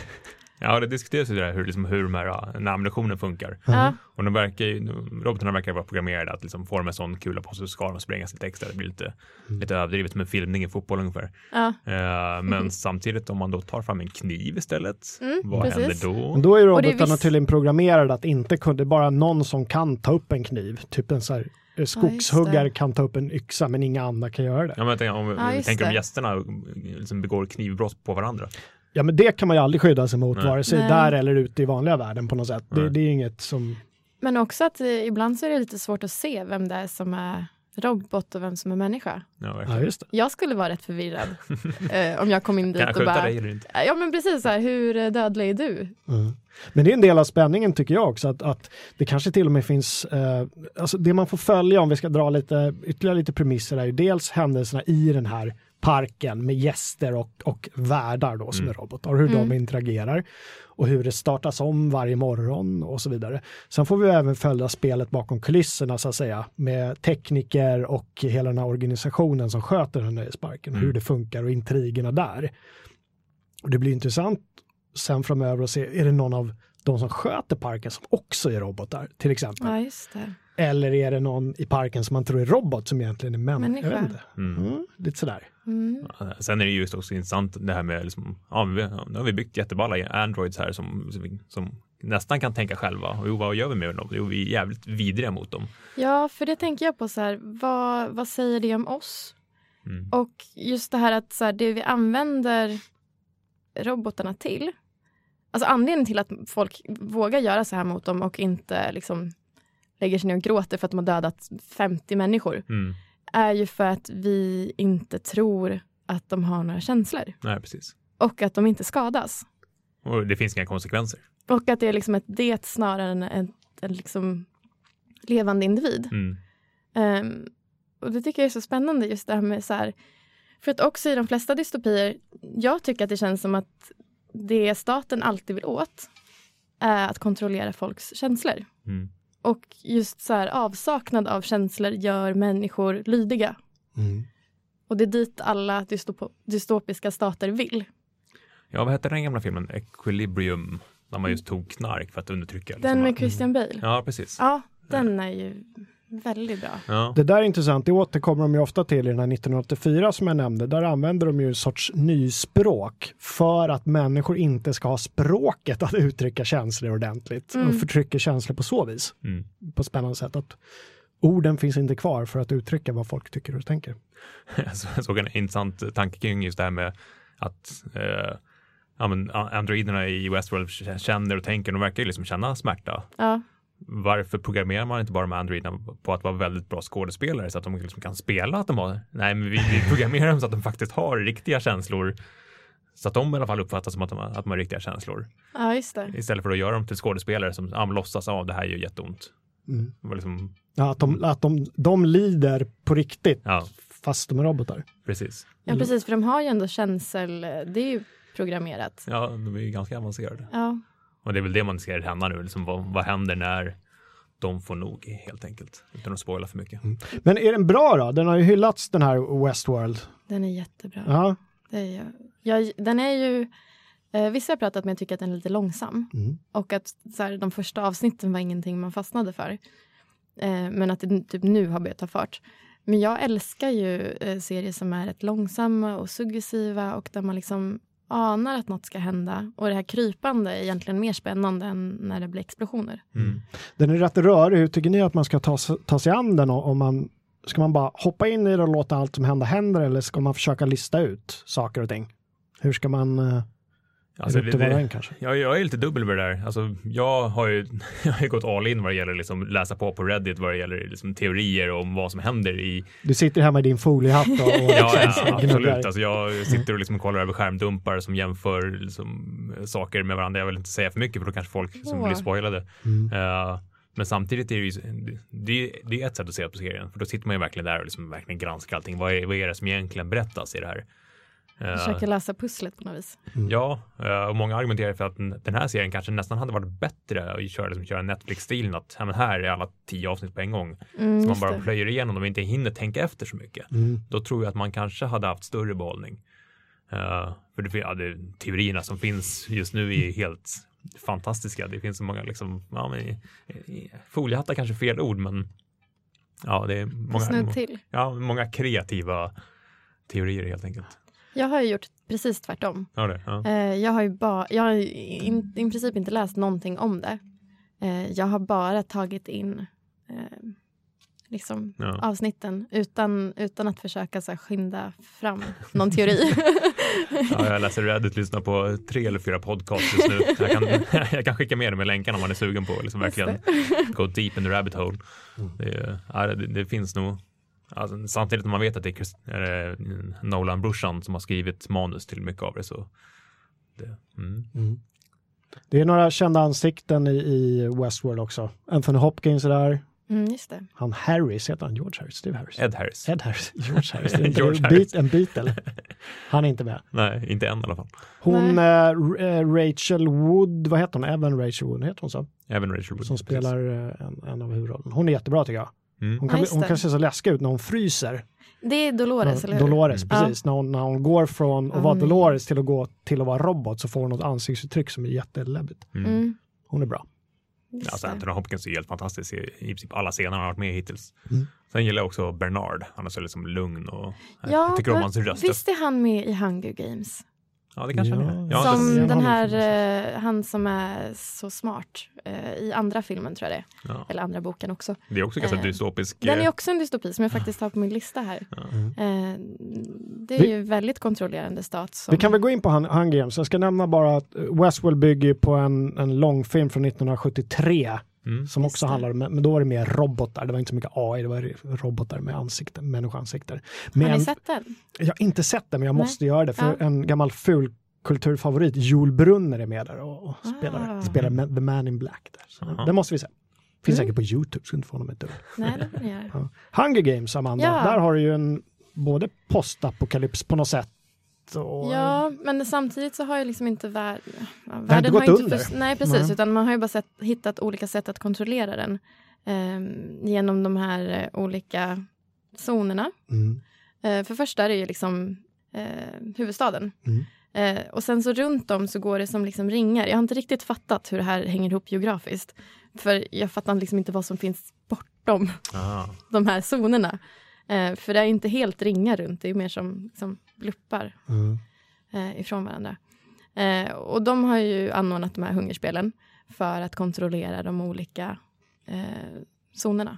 Ja, det diskuteras ju det där hur, liksom, hur de här uh, ammunitionen funkar. Ja, Och de verkar ju, robotarna verkar vara programmerade att liksom de en sån kula på sig så ska de sprängas lite extra. Det blir lite, Mm. lite överdrivet med filmning i fotboll ungefär. Eh, men samtidigt om man då tar fram en kniv istället, Mm, vad precis. händer då? Men då är är robotarna viss- tydligen programmerade att inte kunna, det är bara någon som kan ta upp en kniv. Typ en så här skogshuggare det. kan ta upp en yxa men inga andra kan göra det. Ja, men jag tänker, om Ja, vi tänker om gästerna liksom begår knivbrott på varandra. Ja men det kan man ju aldrig skydda sig mot Nej. vare sig Nej. där eller ute i vanliga världen på något sätt. Det, det är inget som... Men också att eh, ibland så är det lite svårt att se vem det är som är robot och vem som är människa. Ja, Ja just det. Jag skulle vara rätt förvirrad *laughs* eh, om jag kom in kan dit jag och bara... dig eller inte? Ja men precis, så här, hur dödlig är du? Mm. Men det är en del av spänningen tycker jag också, att, att det kanske till och med finns, eh, alltså det man får följa om vi ska dra lite, ytterligare lite premisser är ju dels händelserna i den här parken med gäster och, och värdar då som Mm. är robotar, hur Mm. de interagerar och hur det startas om varje morgon och så vidare. Sen får vi även följa spelet bakom kulisserna så att säga med tekniker och hela den här organisationen som sköter den här nöjesparken, Mm. hur det funkar och intrigerna där. Och det blir intressant sen framöver att se, är det någon av de som sköter parken som också är robotar till exempel? Ja, just det. Eller är det någon i parken som man tror är robot som egentligen är män? Människa. Jag vet inte. Mm. Mm, lite sådär. Mm. Ja, Sen är det just också intressant det här med, liksom, ja, vi, nu har vi byggt jätteballa Androids här som, som, som nästan kan tänka själva. Jo, vad gör vi med dem? Jo, vi är jävligt vidriga mot dem. Ja, för det tänker jag på så här, vad, vad säger det om oss? Mm. Och just det här att så här, det vi använder robotarna till, alltså anledningen till att folk vågar göra så här mot dem och inte liksom lägger sig ner och gråter för att de har dödat 50 människor, Mm. Är ju för att vi inte tror att de har några känslor Nej, precis. och att de inte skadas. Och det finns inga konsekvenser. Och att det är liksom ett det snarare än en, en liksom levande individ. Mm. Ehm, och det tycker jag är så spännande just det här med så här, för att också i de flesta dystopier, jag tycker att det känns som att det staten alltid vill åt är att kontrollera folks känslor. Mm. Och just så här avsaknad av känslor gör människor lydiga. Mm. Och det är dit alla dystop- dystopiska stater vill. Ja, vad hette den gamla filmen? Equilibrium. När man just tog knark för att undertrycka. Den liksom. med Christian Bale. Ja, precis. Ja, den är ju väldigt bra. Ja. Det där är intressant, det återkommer de ju ofta till i den här 1984 som jag nämnde. Där använder de ju en sorts nyspråk för att människor inte ska ha språket att uttrycka känslor ordentligt Mm. och förtrycker känslor på så vis. Mm. På ett spännande sätt. Att orden finns inte kvar för att uttrycka vad folk tycker och tänker. *laughs* Så jag såg en intressant tanke kring just det här med att eh, ja, men androiderna i Westworld känner och tänker, de verkar ju liksom känna smärta. Ja, Varför programmerar man inte bara de här androiderna på att vara väldigt bra skådespelare så att de liksom kan spela att de har, nej men vi, vi programmerar dem så att de faktiskt har riktiga känslor. Så att de i alla fall uppfattas som att de, har- att de har riktiga känslor. ja just det. Istället för att göra dem till skådespelare som ja, låtsas av det här gör jätteont. Mm. Liksom, Ja, att de, att de, de lider på riktigt ja, fast de är robotar. precis. Ja, precis, för de har ju ändå känsel, det är ju programmerat. Ja, de är ju ganska avancerade. Ja, Och det är väl det man ser hända nu, liksom vad, vad händer när de får nog helt enkelt, utan att spoila för mycket. Men är den bra då? Den har ju hyllats den här Westworld. den är jättebra. Ja. Det är jag, den är ju, eh, vissa har pratat med tycker att den är lite långsam Mm. och att så här, de första avsnitten var ingenting man fastnade för. Eh, men att det typ nu har börjat ta fart. Men jag älskar ju eh, serier som är rätt långsamma och suggessiva och där man liksom anar att något ska hända. Och det här krypande är egentligen mer spännande än när det blir explosioner. Mm. Den är rätt rörig. Hur tycker ni att man ska ta, sig- ta sig an den? Om man, ska man bara hoppa in i det och låta allt som händer händer eller ska man försöka lista ut saker och ting? Hur ska man... eh, Alltså, det det, kanske? jag, jag är lite dubbel med det där. Alltså, jag, har ju, *laughs* jag har ju gått all in vad det gäller liksom läsa på på Reddit vad det gäller liksom teorier om vad som händer i... Du sitter hemma i din foliehatt och, *laughs* och Ja, ja absolut. Alltså, jag sitter och liksom kollar över skärmdumpar som jämför liksom, saker med varandra. Jag vill inte säga för mycket för då kanske folk som blir spoilade. Mm. Eh, men samtidigt är det ju det, det är ett sätt att se på serien. För då sitter man ju verkligen där och liksom verkligen granskar allting. Vad är, vad är det som egentligen berättas i det här? Eh, Försöker lösa pusslet på något vis. Ja, eh, och många argumenterar för att den här serien kanske nästan hade varit bättre att köra, liksom, köra Netflix-stilen. Att ja, men här är alla tio avsnitt på en gång. Mm, Så man bara det. plöjer igenom dem och inte hinner tänka efter så mycket. Mm. Då tror jag att man kanske hade haft större behållning. Uh, för det, ja, det, teorierna som finns just nu är helt fantastiska. Det finns så många, liksom, ja, men, foliehattar kanske är fel ord, men ja, det är många, till. Ja, många kreativa teorier helt enkelt. Jag har ju gjort precis tvärtom. Ja, det, ja. Eh, jag har ju bara, jag har i, i princip inte läst någonting om det. Eh, jag har bara tagit in eh, liksom, ja. avsnitten utan, utan att försöka så här, skynda fram någon teori. *laughs* *laughs* ja, jag läser Reddit, lyssnar på tre eller fyra podcasts just nu. Jag kan, *laughs* jag kan skicka med dem med länkarna om man är sugen på liksom verkligen gå deep in the rabbit hole. Det, ja, det, det, finns nog Alltså, samtidigt som man vet att det är Nolan-brorsan som har skrivit manus till mycket av det så. Det, mm. Mm. det är några kända ansikten i, i Westworld också. Anthony Hopkins är där. Mm, just det. Han Harris, heter han George Harris? Steve Harris? Ed Harris. Ed Harris. George Harris. Det är *laughs* inte George Harris. en Beatle. *laughs* Han är inte med. Nej, inte än i alla fall. Hon, äh, Rachel Wood, vad heter hon? Evan Rachel Wood, heter hon så? Evan Rachel Wood. Som spelar eh, en, en av huvudrollerna. Hon är jättebra tycker jag. Mm. Hon, kan, ja, hon kan se så läskig ut när hon fryser. Det är Dolores, eller hur? Dolores, mm. precis. Ja. När, hon, när hon går från att vara Dolores till att gå till att vara robot så får hon något ansiktsuttryck som är jätteläbbigt. Mm. mm. Hon är bra. Alltså Anthony Hopkins är helt fantastisk i, i princip alla scener han har varit med hittills. Mm. Sen gillar jag också Bernard. Han är så liksom lugn och ja, tycker om hans röst. Visst är han med i Hunger Games? Ja, det kanske ja. han är. som den här, eh, han som är så smart eh, i andra filmen tror jag det ja. Eller andra boken också. Det är också ganska eh, dystopisk. Den är eh, också en dystopi som jag *laughs* faktiskt har på min lista här. Mm. Eh, det är vi, ju väldigt kontrollerande stat. Som... Vi kan väl gå in på Hunger Games. Jag ska nämna bara att Westworld bygger på en, en långfilm från 1973 Mm. Som också handlar om, men då var det mer robotar, det var inte så mycket AI, det var robotar med ansikten, människoansikten. Men, har ni sett den? Jag har inte sett den, men jag måste Nej. göra det, för ja. en gammal ful kulturfavorit, Joel Brunner är med där och, spelar, ah. spelar The Man in Black. Där. Så, Det måste vi se. Finns mm. säkert på YouTube, så inte få honom ett dugg. Nej, det *laughs* ja. Hunger Games, Amanda, ja. där har du ju en både postapokalyps på något sätt och... Ja, men samtidigt så har ju liksom inte världen... världen har inte gått har under. För, nej, precis. Nej. Utan man har ju bara sett, hittat olika sätt att kontrollera den. Eh, genom de här eh, olika zonerna. Mm. Eh, för första är det ju liksom eh, huvudstaden. Mm. Eh, och sen så runt om så går det som liksom ringar. Jag har inte riktigt fattat hur det här hänger ihop geografiskt. För jag fattar liksom inte vad som finns bortom ah. de här zonerna. Eh, för det är inte helt ringar runt, det är mer som liksom, bluppar mm. eh, ifrån varandra. Eh, och de har ju anordnat de här hungerspelen för att kontrollera de olika eh, zonerna.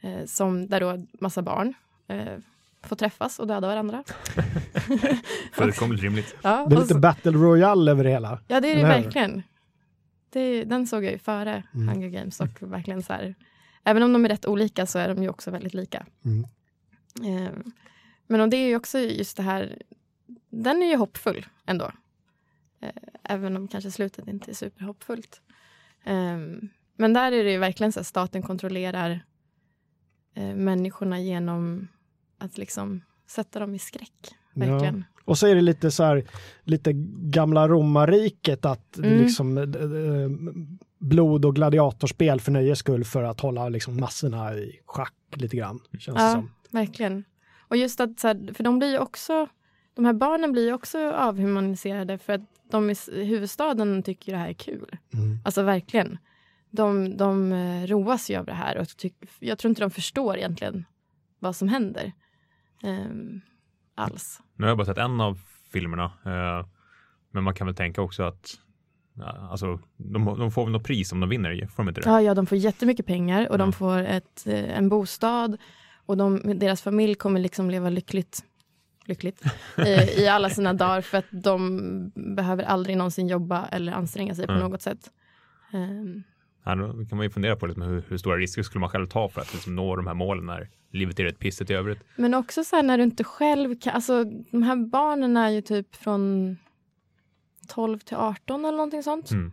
Eh, som där då massa barn eh, får träffas och döda varandra. *laughs* Fullkomligt rimligt. Ja, det är lite så, battle royale över det hela. Ja, det är det verkligen. Det, den såg jag ju före mm. Hunger Games och verkligen så här Även om de är rätt olika så är de ju också väldigt lika. Mm. Eh, men det är ju också just det här, den är ju hoppfull ändå. Eh, även om kanske slutet inte är superhoppfullt. Eh, men där är det ju verkligen så att staten kontrollerar eh, människorna genom att liksom sätta dem i skräck. Verkligen. Ja. Och så är det lite så här, lite gamla romarriket att mm. liksom blod och gladiatorspel för nöjes skull för att hålla liksom massorna i schack lite grann. Känns ja, som. verkligen. Och just att, så här, för de blir ju också, de här barnen blir ju också avhumaniserade för att de i huvudstaden tycker det här är kul. Mm. Alltså verkligen. De, de eh, roas ju av det här och tyck, jag tror inte de förstår egentligen vad som händer. Um, alls. Nu har jag bara sett en av filmerna. Uh, men man kan väl tänka också att Alltså, de, de får väl något pris om de vinner, får de inte det? Ja, ja de får jättemycket pengar och ja. de får ett, eh, en bostad och de, deras familj kommer liksom leva lyckligt lyckligt *laughs* i, i alla sina dagar för att de behöver aldrig någonsin jobba eller anstränga sig på mm. något sätt. Um. Ja, då kan man ju fundera på liksom hur, hur, stora risker skulle man själv ta för att liksom nå de här målen när livet är rätt pissigt i övrigt. Men också så här när du inte själv kan, alltså de här barnen är ju typ från 12 till 18 eller någonting sånt. Mm.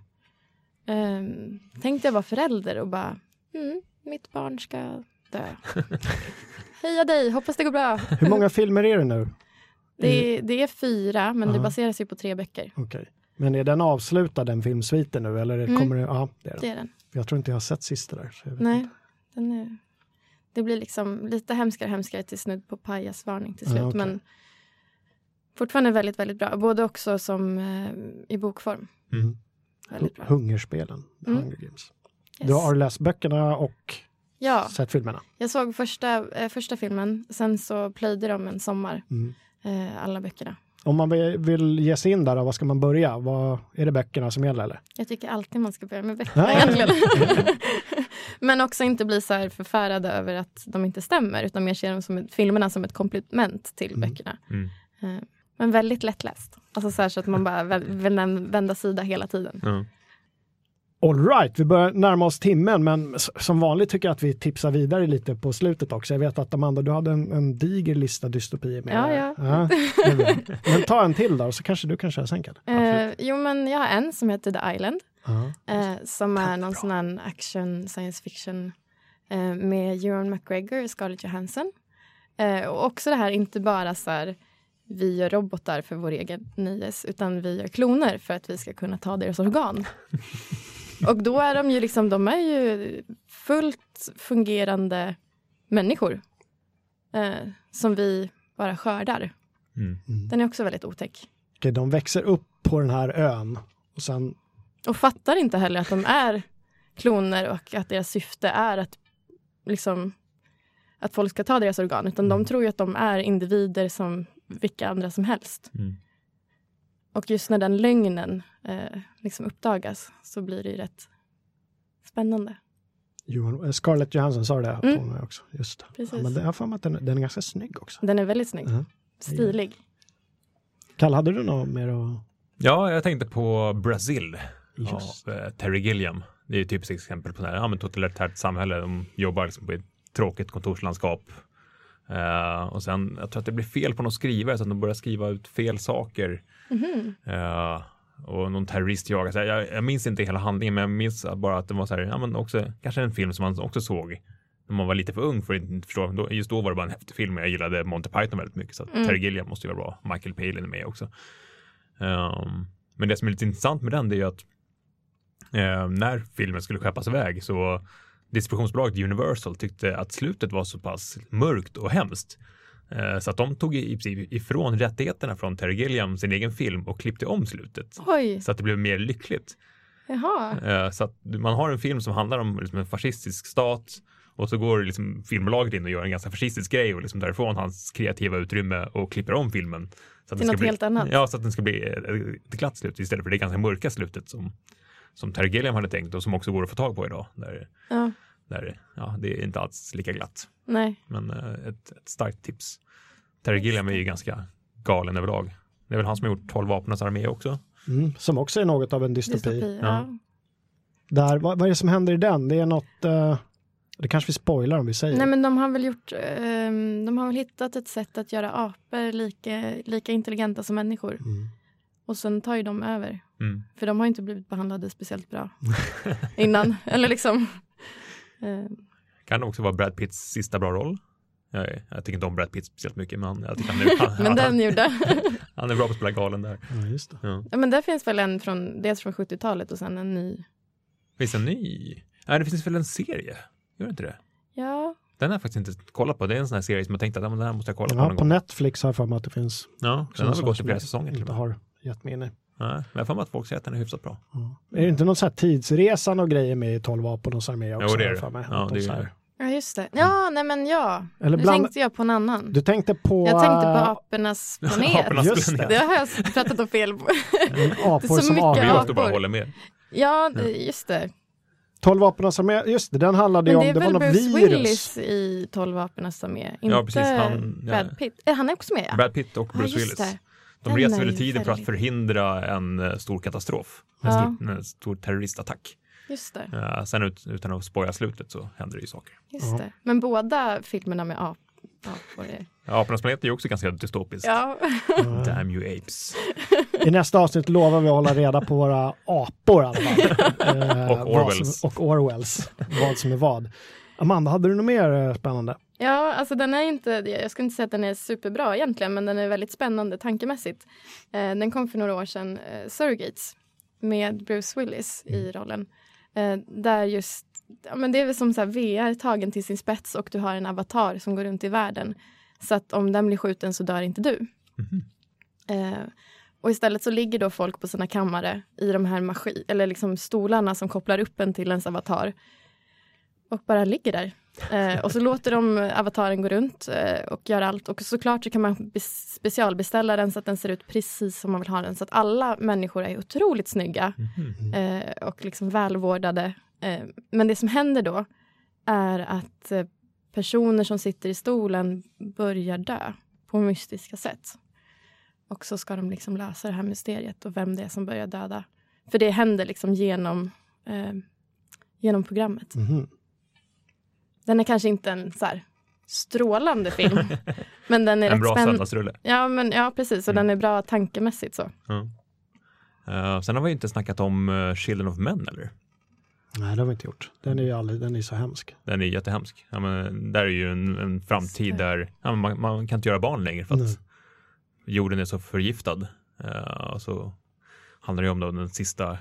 Um, tänkte jag vara förälder och bara, mm, mitt barn ska dö. *laughs* Heja dig, hoppas det går bra. Hur många filmer är det nu? Det är, det är fyra, men Aha. det baseras ju på tre böcker. Okay. Men är den avslutad, den filmsviten nu? Eller mm. kommer det, ja, det, är den. det är den. Jag tror inte jag har sett sista där. Nej, den är, det blir liksom lite hemskare hemskare till snudd på pajasvarning till slut. Ja, okay. Men Fortfarande väldigt, väldigt bra. Både också som eh, i bokform. Mm. Väldigt bra. Hungerspelen, The Mm. Hunger Games. Yes. Du har läst böckerna och Ja, sett filmerna. jag såg första, eh, första filmen. Sen så plöjde de en sommar, Mm. eh, alla böckerna. Om man vill- ge sig in där, vad ska man börja? Vad, är det böckerna som gäller? Eller? Jag tycker alltid man ska börja med böckerna egentligen. *laughs* *laughs* Men också inte bli så här förfärade över att de inte stämmer utan mer se dem som ett, filmerna som ett komplement till Mm. böckerna. Mm. Eh, Men väldigt lättläst. Alltså så, här så att man bara vä- vill näm- vända sida hela tiden. Ja. All right, vi börjar närma oss timmen, men som vanligt tycker jag att vi tipsar vidare lite på slutet också. Jag vet att Amanda, du hade en, en diger lista dystopier med Ja, ja. bra. Men ta en till då, så kanske du kan köra sen. Eh, jo, men jag har en som heter The Island. Ja. Eh, som är någon Bra. sån här action science fiction eh, med Ewan McGregor och Scarlett Johansson. Och också det här, inte bara så här vi gör robotar för vår egen nöjes, utan vi gör kloner för att vi ska kunna ta deras organ. *laughs* och då är de ju liksom, de är ju fullt fungerande människor. Eh, som vi bara skördar. Mm. Den är också väldigt otäck. Okej, de växer upp på den här ön och sen Och fattar inte heller att de är kloner och att deras syfte är att liksom att folk ska ta deras organ, utan Mm. de tror ju att de är individer som vilka andra som helst. Mm. Och just när den lögnen eh, liksom uppdagas så blir det ju rätt spännande. Johan, eh, Scarlett Johansson sa det Mm. på mig också. Just. Precis. Ja, men jag har för mig att den, den är ganska snygg också. Den är väldigt snygg. Ja. Stilig. Kalle, hade du något mer att... Ja, jag tänkte på Brazil Just. av eh, Terry Gilliam. Det är ett typiskt exempel på ett ja, men totalitärt samhälle. De jobbar liksom på ett tråkigt kontorslandskap. Eh, och sen, jag tror att det blir fel på någon skrivare så att de börjar skriva ut fel saker. Mhm. Eh, och någon terrorist jagar. Så jag, jag minns inte hela handlingen, men jag minns bara att det var så här, ja men också kanske en film som man också såg när man var lite för ung för att inte förstå. Just då var det bara en häftig film och jag gillade Monty Python väldigt mycket. Så att Mm. Terry Gilliam måste ju vara bra. Michael Palin är med också. Ehm, men det som är lite intressant med den det är ju att eh, när filmen skulle skeppas iväg så distributionsbolaget Universal tyckte att slutet var så pass mörkt och hemskt. Eh, så att de tog i princip ifrån rättigheterna från Terry Gilliam sin egen film och klippte om slutet. Oj, Så att det blev mer lyckligt. jaha. Eh, Så att man har en film som handlar om liksom en fascistisk stat och så går liksom filmbolaget in och gör en ganska fascistisk grej och liksom därifrån hans kreativa utrymme och klipper om filmen. Så att Till något bli, helt annat. Ja, så att den ska bli ett glatt slut istället för det ganska mörka slutet som, som Terry Gilliam hade tänkt och som också går att få tag på idag. Där, Ja, där, ja, det är inte alls lika glatt, nej. men eh, ett, ett starkt tips. Terry Gilliam är ju ganska galen överlag. Det är väl han som har gjort 12 vapnens armé också. Mm, som också är något av en dystopi. Dystopi, Ja. ja. Där, vad, vad är det som händer i den? Det är något... eh, det kanske vi spoilar om vi säger. Nej men de har väl gjort, ehm, de har väl hittat ett sätt att göra apor lika, lika intelligenta som människor. Mm. Och sen tar ju de över. Mm. För de har inte blivit behandlade speciellt bra *laughs* innan. Eller liksom. Eh, Kan också vara Brad Pitts sista bra roll. Jag, jag tycker inte om Brad Pitt speciellt mycket, men jag tycker han är, *laughs* han, men den gjorde. *laughs* han är bra på att spela galen där. Ja, just det. Ja. ja, men där finns väl en från, dels från 70-talet och sen en ny. Finns en ny? Nej, det finns väl en serie? Gör det inte det? Ja, Den har jag faktiskt inte kollat på. Det är en sån här serie som jag tänkte att ja, men den här måste jag kolla på Ja, någon på gång. Netflix har jag för mig att det finns. Ja, den har väl gått i flera jag säsonger Inte har gett mig in i. Nej, men jag har för mig att folk säger att den är hyfsat bra. Ja. Är det inte någon sån här tidsresan och grejer med i 12 vapenens armé också? Jo, det är det. mig? Ja, det är det. ja just det. Ja, nej men ja. Eller Nu bland... tänkte jag på en annan. Du tänkte på... Jag tänkte på apornas planet. *laughs* Apornas Just planet. Det har jag pratat om fel på. apor *laughs* så som mycket avgör. Jag står bara och apor. håller med. Ja, det- just det. 12 vapenens armé, just det, den handlade ju Men om, det det är var väl något Bruce virus. Willis i 12 vapenas armé, inte Ja, precis. Han- ja. Brad Pitt. Han är också med ja. Brad Pitt och Ja, Bruce just Willis. De Den reser väl i tiden för att förhindra en eh, stor katastrof. En, Ja. stor, en stor terroristattack. Just det. Eh, sen ut, utan att spoila slutet så händer det ju saker. Just det. Men båda filmerna med ap apor är... Ja, Apornas planet är ju också ganska dystopiskt. *laughs* Ja. Damn you apes. I nästa avsnitt lovar vi att hålla reda på våra apor i alla fall. *laughs* Eh, Och Orwells. Som, och Orwells, vad som är vad. Amanda, hade du något mer eh, spännande? ja, alltså den är inte... Jag skulle inte säga att den är superbra egentligen, men den är väldigt spännande tankemässigt. Eh, den kom för några år sedan, eh, Surrogates, med Bruce Willis i rollen. Eh, där just... Ja, men det är väl som så här VR tagen till sin spets och du har en avatar som går runt i världen. Så att om den blir skjuten så dör inte du. Eh, och istället så ligger då folk på sina kammare i de här maskin eller liksom stolarna som kopplar upp en till ens avatar. Och bara ligger där. Eh, och så låter de avataren gå runt eh, och göra allt. Och såklart så kan man bes- specialbeställa den så att den ser ut precis som man vill ha den. Så att alla människor är otroligt snygga Mhm. eh, och liksom välvårdade. Eh, men det som händer då är att eh, personer som sitter i stolen börjar dö på mystiska sätt. Och så ska de liksom lösa det här mysteriet och vem det är som börjar döda. För det händer liksom genom, eh, genom programmet. Mhm. Den är kanske inte en så här strålande film. *laughs* men den är En rätt bra söndagsrulle. Ja, men, ja, precis. Och Mm. den är bra tankemässigt så. Ja. Eh, sen har vi inte snackat om uh, Children of Men eller? Nej, det har vi inte gjort. Den är ju aldrig, den är så hemsk. Den är jättehemsk. Ja, men, där är ju en, en framtid det. där ja, man, man kan inte göra barn längre för att Nej. jorden är så förgiftad. Eh, och så handlar det ju om då den sista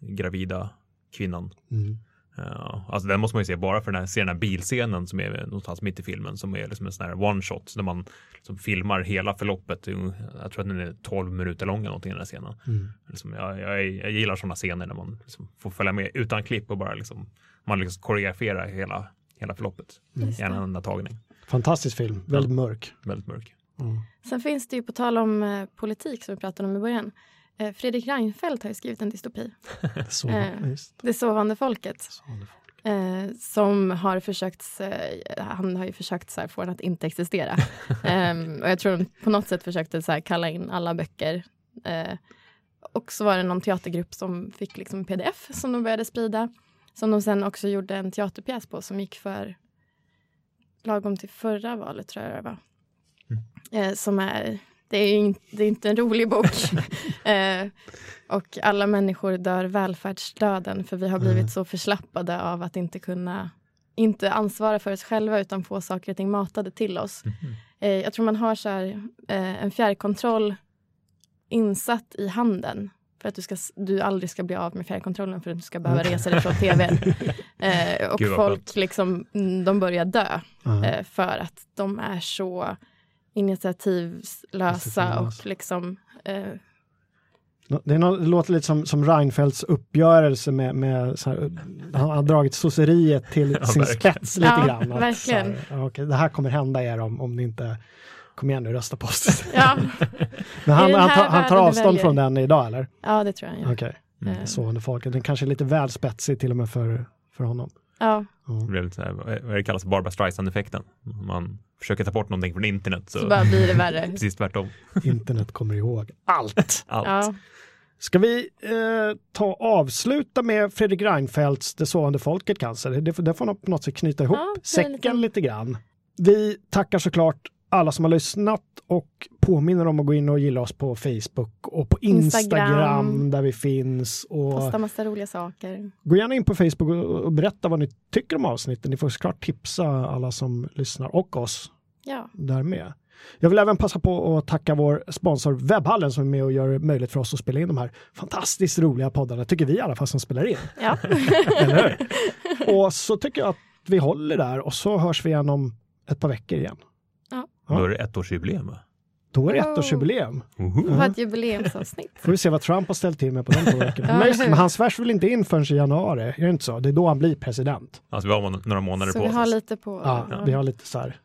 gravida kvinnan. Mm. Uh, alltså den måste man ju se bara för den här, se den här bilscenen som är någonstans mitt i filmen som är liksom en sån här one shot där man liksom filmar hela förloppet. Jag tror att den är 12 minuter lång eller någonting den här scenen. Mm. Liksom, jag, jag, jag gillar sådana scener när man liksom får följa med utan klipp och bara liksom man liksom koreograferar hela, hela förloppet i en det. enda tagning. Fantastisk film, väldigt mörk. Väldigt mörk. Mm. Sen finns det ju på tal om eh, politik som vi pratade om i början. Eh, Fredrik Reinfeldt har ju skrivit en dystopi. *laughs* Så, Eh. Det sovande folket. Får- Eh, som har försökt, eh, han har ju försökt så här, få den att inte existera. *laughs* Ehm, och jag tror de på något sätt försökte så här, kalla in alla böcker. Och så var det någon teatergrupp som fick liksom pdf som de började sprida. Som de sen också gjorde en teaterpjäs på som gick för lagom till förra valet tror jag det var. Eh, som är, det är, in, det är inte en rolig bok. *laughs* eh, och alla människor dör välfärdsdöden för vi har blivit Mm. så förslappade av att inte kunna inte ansvara för oss själva utan få saker och ting matade till oss. Eh, jag tror man har så här, eh, en fjärrkontroll insatt i handen för att du, ska, du aldrig ska bli av med fjärrkontrollen för att du ska behöva resa dig från tvn. *laughs* Eh, och Gud, folk liksom, mm, de börjar dö eh, för att de är så initiativlösa och liksom eh, Det, är nå- det låter lite som, som Reinfeldts uppgörelse med, med så här, han har dragit sosseriet till *laughs* Ja, sin verkligen. spets lite Ja, grann. Att, verkligen. Så här, okej, det här kommer hända er om, om ni inte Kom igen nu, rösta på oss. ja, *laughs* Men han, han, tar, han tar avstånd från den idag eller? ja, det tror jag. han gör. Okej, Eh, sovande folket. Den kanske är lite väl spetsig till och med för, för honom. Ja, Ja. Det blev lite så här, vad det kallas Barbara Streisand-effekten. Man försöker ta bort någonting från internet så, så bara blir det värre. *laughs* precis tvärtom. Internet kommer ihåg allt. *laughs* Allt. Ja, Ska vi eh, ta avsluta med Fredrik Reinfeldts Det sovande folket kanske? Det, det får nog på något sätt knyta ihop Ja, säcken lite- lite grann. Vi tackar såklart alla som har lyssnat och påminner om att gå in och gilla oss på Facebook och på Instagram, Instagram. där vi finns. Och posta massa roliga saker. gå gärna in på Facebook och, berätta vad ni tycker om avsnitten. Ni får såklart tipsa alla som lyssnar och oss Ja, där med. Jag vill även passa på att tacka vår sponsor Webbhallen som är med och gör det möjligt för oss att spela in de här fantastiskt roliga poddarna, tycker vi i alla fall som spelar in. ja. *laughs* Och så tycker jag att vi håller där och så hörs vi igen om ett par veckor igen. Ja. Då är det ettårsjubileum va? Då är det ettårsjubileum. Det var ett jubileumsavsnitt. Får vi se vad Trump har ställt till med på de två *laughs* veckorna. Ja, Men? Men han svärs väl inte in förrän i januari? Är det inte så? Det är då han blir president. Alltså vi har några månader Så på vi oss. har lite på... Ja, vi har lite så här.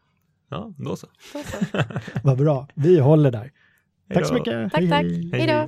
Ja, då så. Då så. *laughs* Vad bra. Vi håller där. Hej Tack så mycket. Tack, Hej, tack. hej. Hej då.